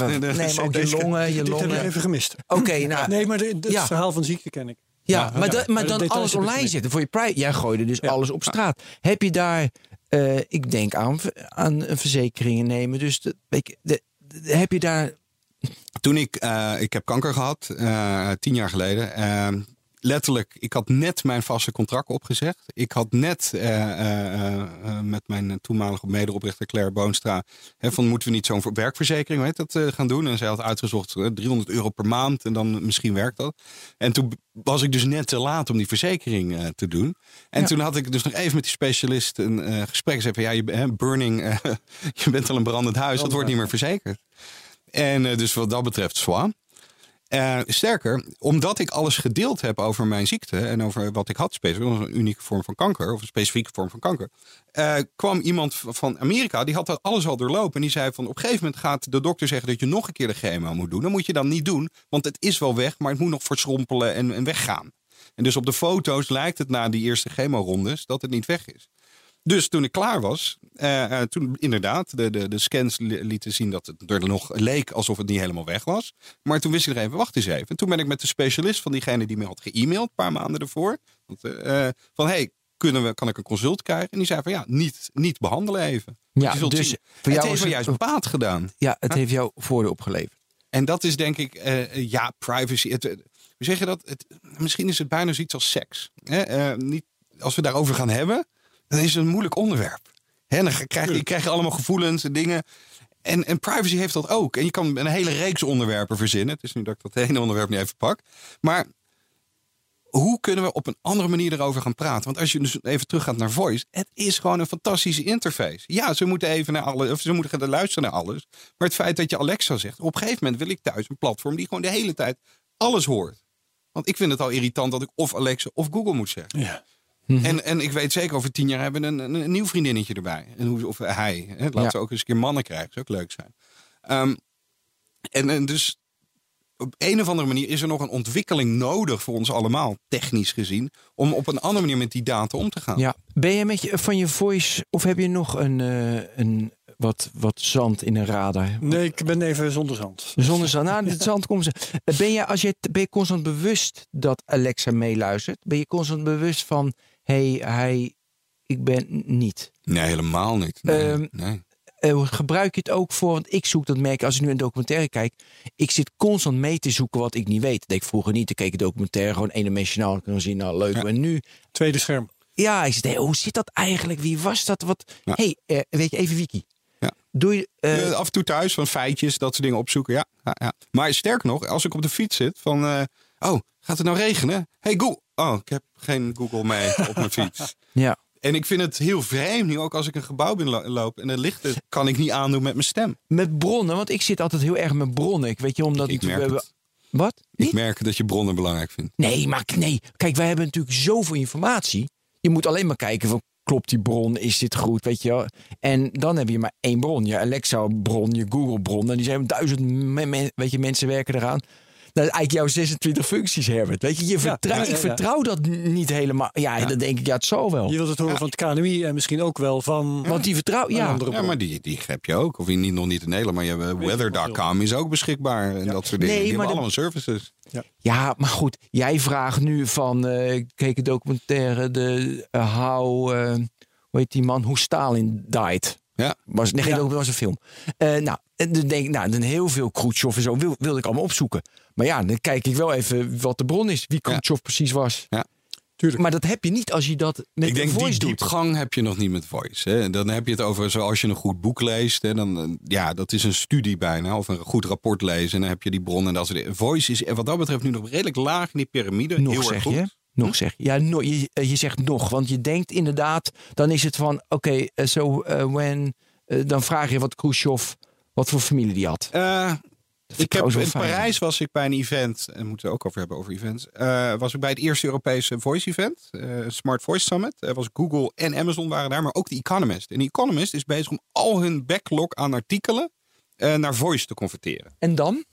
maar ook je longen, je Dit heb ik longen. even gemist. Oké, nou, Nee, maar het Ja. verhaal van ziekte ken ik. Ja, Ja, maar, da- dan alles online zetten voor je privacy. Jij gooide dus alles op straat. Heb je daar, eh, ik denk aan, aan een verzekeringen nemen. Dus de, de, de- heb je daar, Toen ik, eh, ik heb kanker gehad, eh, tien jaar geleden. eh, letterlijk, ik had net mijn vaste contract opgezegd. Ik had net eh, eh, eh, met mijn toenmalige mederoprichter Claire Boonstra... Hè, van moeten we niet zo'n werkverzekering weet dat, gaan doen? En zij had uitgezocht eh, 300 euro per maand en dan misschien werkt dat. En toen was ik dus net te laat om die verzekering te doen. En toen had ik dus nog even met die specialist een gesprek. Ze zei van ja, je, hè, burning, *laughs* je bent al een brandend huis, dat wordt niet meer verzekerd. En dus wat dat betreft, zwaar. Eh, sterker, omdat ik alles gedeeld heb over mijn ziekte en over wat ik had, specifiek, dat een unieke vorm van kanker, of een specifieke vorm van kanker, eh, kwam iemand van Amerika, die had dat alles al doorlopen. En die zei van op een gegeven moment gaat de dokter zeggen dat je nog een keer de chemo moet doen. Dan moet je dan niet doen, want het is wel weg, maar het moet nog verschrompelen en, en weggaan. En dus op de foto's lijkt het na die eerste chemorondes dat het niet weg is. Dus toen ik klaar was, eh, eh, toen inderdaad, de, de, de scans li- lieten zien dat het er nog leek alsof het niet helemaal weg was. Maar toen wist ik er even, wacht eens even. En toen ben ik met de specialist van diegene die me had ge-mailed, een paar maanden ervoor. Want, eh, van, hey, kunnen we, kan ik een consult krijgen? En die zei van, ja, niet, niet behandelen even. Ja, dus zien, voor het jou heeft is me het- juist baat gedaan. ja, het heeft jou voordeel opgeleverd. En dat is denk ik, ja, privacy. Het, we zeggen dat, het, misschien is het bijna zoiets als seks. Hè? Niet, als we daarover gaan hebben, dan is een moeilijk onderwerp. Hè? Dan krijg je, krijg je allemaal gevoelens en dingen. En, en privacy heeft dat ook. En je kan een hele reeks onderwerpen verzinnen. Het is nu dat ik dat *laughs* ene onderwerp niet even pak. Maar hoe kunnen we op een andere manier erover gaan praten? Want als je dus even teruggaat naar voice, het is gewoon een fantastische interface. Ja, ze moeten even naar alles, of ze moeten gaan luisteren naar alles. Maar het feit dat je Alexa zegt, op een gegeven moment wil ik thuis een platform die gewoon de hele tijd alles hoort. Want ik vind het al irritant dat ik of Alexa of Google moet zeggen. Ja. En, en ik weet zeker, over tien jaar hebben we een, een, een nieuw vriendinnetje erbij. En hoe, of hij. Hè? Laten Ja. we ook eens een keer mannen krijgen. Zou ook leuk zijn. Ehm, en, en dus op een of andere manier is er nog een ontwikkeling nodig voor ons allemaal, technisch gezien, om op een andere manier met die data om te gaan. Ja. Ben je met je, van je voice, of heb je nog een, eh, een wat, wat zand in een radar? Nee, ik ben even zonder zand. Zonder zand. Nou, dit zand komt ze. Ben je, als je, ben je constant bewust dat Alexa meeluistert? Ben je constant bewust van, hey, hij, ik ben niet. Nee, helemaal niet. Nee, Ehm, nee. Eh, gebruik je het ook voor, want ik zoek dat merk als ik nu een documentaire kijk. Ik zit constant mee te zoeken wat ik niet weet. Dat deed ik vroeger niet. Ik keek een documentaire gewoon eendimensionaal. en kon zien, nou leuk. Ja. En nu, Tweede scherm. ja, ik zit, hey, hoe zit dat eigenlijk? Wie was dat? Wat? Ja. hey, eh, weet je, even wiki. Ja. Doe je, eh, af en toe thuis van feitjes, dat soort dingen opzoeken. Ja, ja, ja. Maar sterker nog, als ik op de fiets zit van... eh, oh, gaat het nou regenen? Hey Google. Oh, ik heb geen Google mee op mijn *laughs* fiets. ja. En ik vind het heel vreemd nu ook als ik een gebouw binnenloop en de lichten kan ik niet aandoen met mijn stem. Met bronnen, want ik zit altijd heel erg met bronnen. Ik weet je, omdat Ik we merk het. Wat? Ik Niet? merk dat je bronnen belangrijk vindt. Nee, maar nee. Kijk, wij hebben natuurlijk zoveel informatie. Je moet alleen maar kijken van klopt die bron, is dit goed, weet je wel. En dan heb je maar één bron. Je Alexa bron, je Google bron. En die zijn duizend weet je, mensen werken eraan. Dat is eigenlijk jouw 26 functies, Herbert. Weet je, je vertrouw, ja, ja, ja. ik vertrouw dat niet helemaal. Ja, dan denk ik, ja, het zal wel. Je wilt het horen van het KNMI en misschien ook wel van Want die vertrouw, ja. andere Ja, maar die, die heb je ook. Of niet, nog niet in Nederland, maar je hebt, eh, weather.com is ook beschikbaar. En dat soort dingen. Nee, die maar hebben de- allemaal services. Ja, maar goed, jij vraagt nu van, eh, ik keek een documentaire, de eh, How, eh, hoe heet die man, hoe Stalin died. Ja. Was, nee, Ja. was een film. Eh, nou, en dan denk ik, nou, dan heel veel Khrushchev en zo wil, wilde ik allemaal opzoeken. Maar ja, dan kijk ik wel even wat de bron is, wie Khrushchev precies was. Tuurlijk. Maar dat heb je niet als je dat met ik de denk die voice doet. diepgang heb je nog niet met voice. Hè. Dan heb je het over zoals je een goed boek leest. Hè, dan, eh, ja, dat is een studie bijna. Of een goed rapport lezen. En dan heb je die bron. En dat soort. Voice is wat dat betreft nu nog redelijk laag in die piramide. Nog Heel erg zeg goed. je? Nog zeg je. Ja, no, je, eh, je zegt nog. Want je denkt inderdaad, dan is het van, oké, zo when, eh, dan vraag je wat Khrushchev, wat voor familie die had. Eh, ik heb, in fijn. Parijs was ik bij een event. En we moeten het ook over hebben over events. eh, was ik bij het eerste Europese voice event. eh, Smart Voice Summit. Er was Google en Amazon waren daar. Maar ook de Economist. En de Economist is bezig om al hun backlog aan artikelen eh, naar voice te converteren. En dan?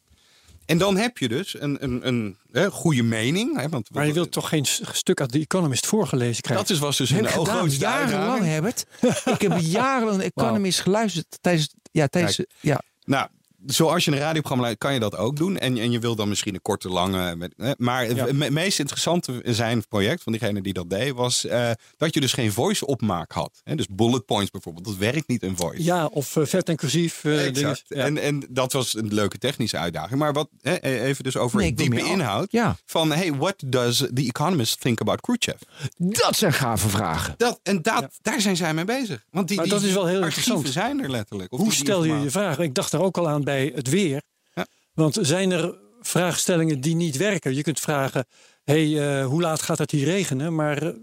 En dan heb je dus een, een, een, hè, goede mening. Hè, want Maar je wilt toch geen stuk uit The Economist voorgelezen krijgen? Dat is, was dus Heb een grootste jarenlang, uitdaging. Herbert. *laughs* ik heb jarenlang Economist geluisterd tijdens, ja, tijdens, ja. Nou, zoals je een radioprogramma leidt, kan je dat ook doen. En, en je wil dan misschien een korte, lange. Maar Ja. het me- meest interessante zijn project van diegene die dat deed, was eh, dat je dus geen voice opmaak had. Hè, dus bullet points bijvoorbeeld, dat werkt niet in voice. Ja, of eh, vet en cursief eh, dingen. Exact. Ja. En, en dat was een leuke technische uitdaging. Maar wat, hè, even dus over Nee, diepe inhoud. Ja. Van, hey, what does the economist think about Khrushchev? Dat zijn gave vragen. Dat, en dat, daar zijn zij mee bezig. Want die, Maar die dat is wel heel archieven interessant. zijn er letterlijk. Of Hoe die- stel je je vragen? Ik dacht er ook al aan bij het weer. Ja. Want zijn er vraagstellingen die niet werken? Je kunt vragen, hey, eh, hoe laat gaat het hier regenen? Maar eh,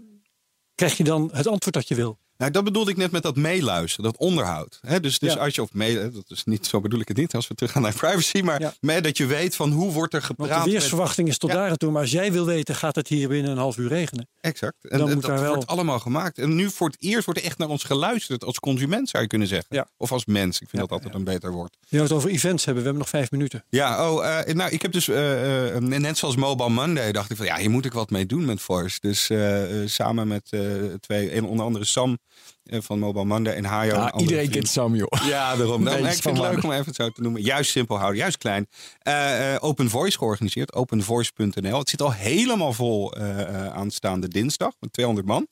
krijg je dan het antwoord dat je wil? Nou, dat bedoelde ik net met dat meeluisteren, dat onderhoud. Dus dus Ja. als je, of mee, dat is niet, zo bedoel ik het niet als we teruggaan naar privacy, maar Ja. dat je weet van hoe wordt er Want gepraat. de weersverwachting is tot Ja. daar en toe. Maar als jij wil weten, gaat het hier binnen een half uur regenen? exact. En dan dat moet daar wel- wordt allemaal gemaakt. En nu voor het eerst wordt er echt naar ons geluisterd als consument, zou je kunnen zeggen. Of als mens. Ik vind dat altijd een beter woord. Je zou het over events hebben. We hebben nog vijf minuten. Ja, oh, eh, nou, ik heb dus eh, eh, net zoals Mobile Monday dacht ik van ja, hier moet ik wat mee doen met Voice. Dus eh, eh, samen met eh, twee, en onder andere Sam eh, van Mobile Monday en Hayo. iedereen kent Sam, joh. Ja, daarom. Nou, Nee, ik vind het van leuk om even het zo te noemen. Juist simpel houden, juist klein. Eh, eh, Open Voice georganiseerd, openvoice.nl. Het zit al helemaal vol eh, eh, aanstaande dinsdag met 200 man.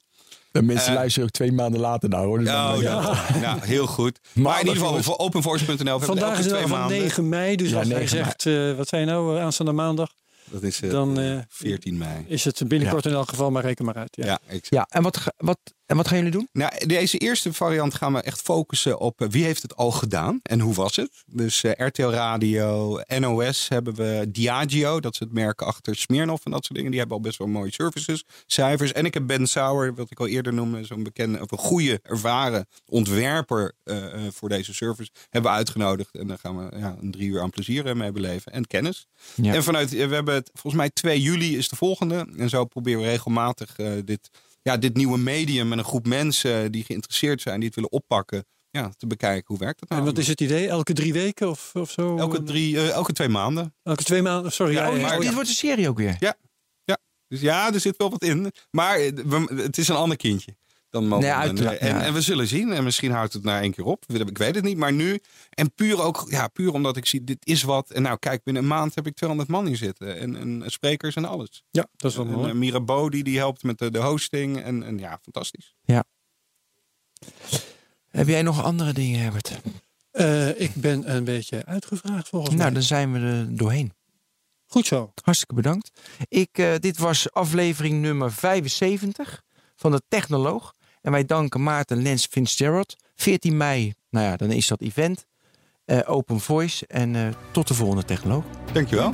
De mensen Eh, luisteren ook twee maanden later naar, hoor. Dus dan- Oh, ja. ja, heel goed. *laughs* Maar in ieder geval voor openvoice.nl. Vandaag is het twee al van maanden. 9 mei. Dus Ja, als hij 9 mei. zegt, eh, wat zei je nou, eh, aanstaande maandag? Dat is eh, Dan, eh, 14 mei. Is het binnenkort in elk geval, maar reken maar uit. Ja. Ja, exact. Ja, en wat, wat, en wat gaan jullie doen? Nou, deze eerste variant gaan we echt focussen op eh, wie heeft het al gedaan en hoe was het. Dus eh, RTL Radio, NOS hebben we, Diageo, dat is het merk achter Smirnoff en dat soort dingen. Die hebben al best wel mooie services, cijfers. En ik heb Ben Sauer, wat ik al eerder noemde, zo'n bekende, of een goede, ervaren ontwerper eh, voor deze service, hebben we uitgenodigd. En daar gaan we ja, een drie uur aan plezier mee beleven en kennis. Ja. En vanuit, we hebben het, volgens mij 2 juli is de volgende. En zo proberen we regelmatig eh, dit, ja, dit nieuwe medium met een groep mensen die geïnteresseerd zijn, die het willen oppakken, ja, te bekijken hoe werkt het nou. En wat is het idee? Elke drie weken of, of zo? Elke, drie, eh, elke twee maanden. Elke twee maanden? Sorry. Ja, Ja, Oh, dit, maar- dit ja. wordt een serie ook weer. Ja, ja. Dus ja, er zit wel wat in. Maar eh, het is een ander kindje. Dan. Nee, uiteraard, en, ja. en we zullen zien. En misschien houdt het na één keer op. Ik weet het niet. Maar nu. En puur ook. Ja, puur omdat ik zie. Dit is wat. En nou, kijk. Binnen een maand heb ik 200 man hier zitten. En, en sprekers en alles. ja, dat is wel En, mooi. eh, Mirabeau die, die helpt met de, de hosting. En, en ja, fantastisch. Heb jij nog andere dingen, Herbert? Eh, ik ben een beetje uitgevraagd volgens Nou, mij. dan zijn we er doorheen. Goed zo. Hartstikke bedankt. Ik, eh, dit was aflevering nummer 75 van de Technoloog. En wij danken Maarten Lens Fitzgerald. 14 mei, nou ja, dan is dat event. Eh, open Voice. En eh, tot de volgende Technoloog. Dankjewel.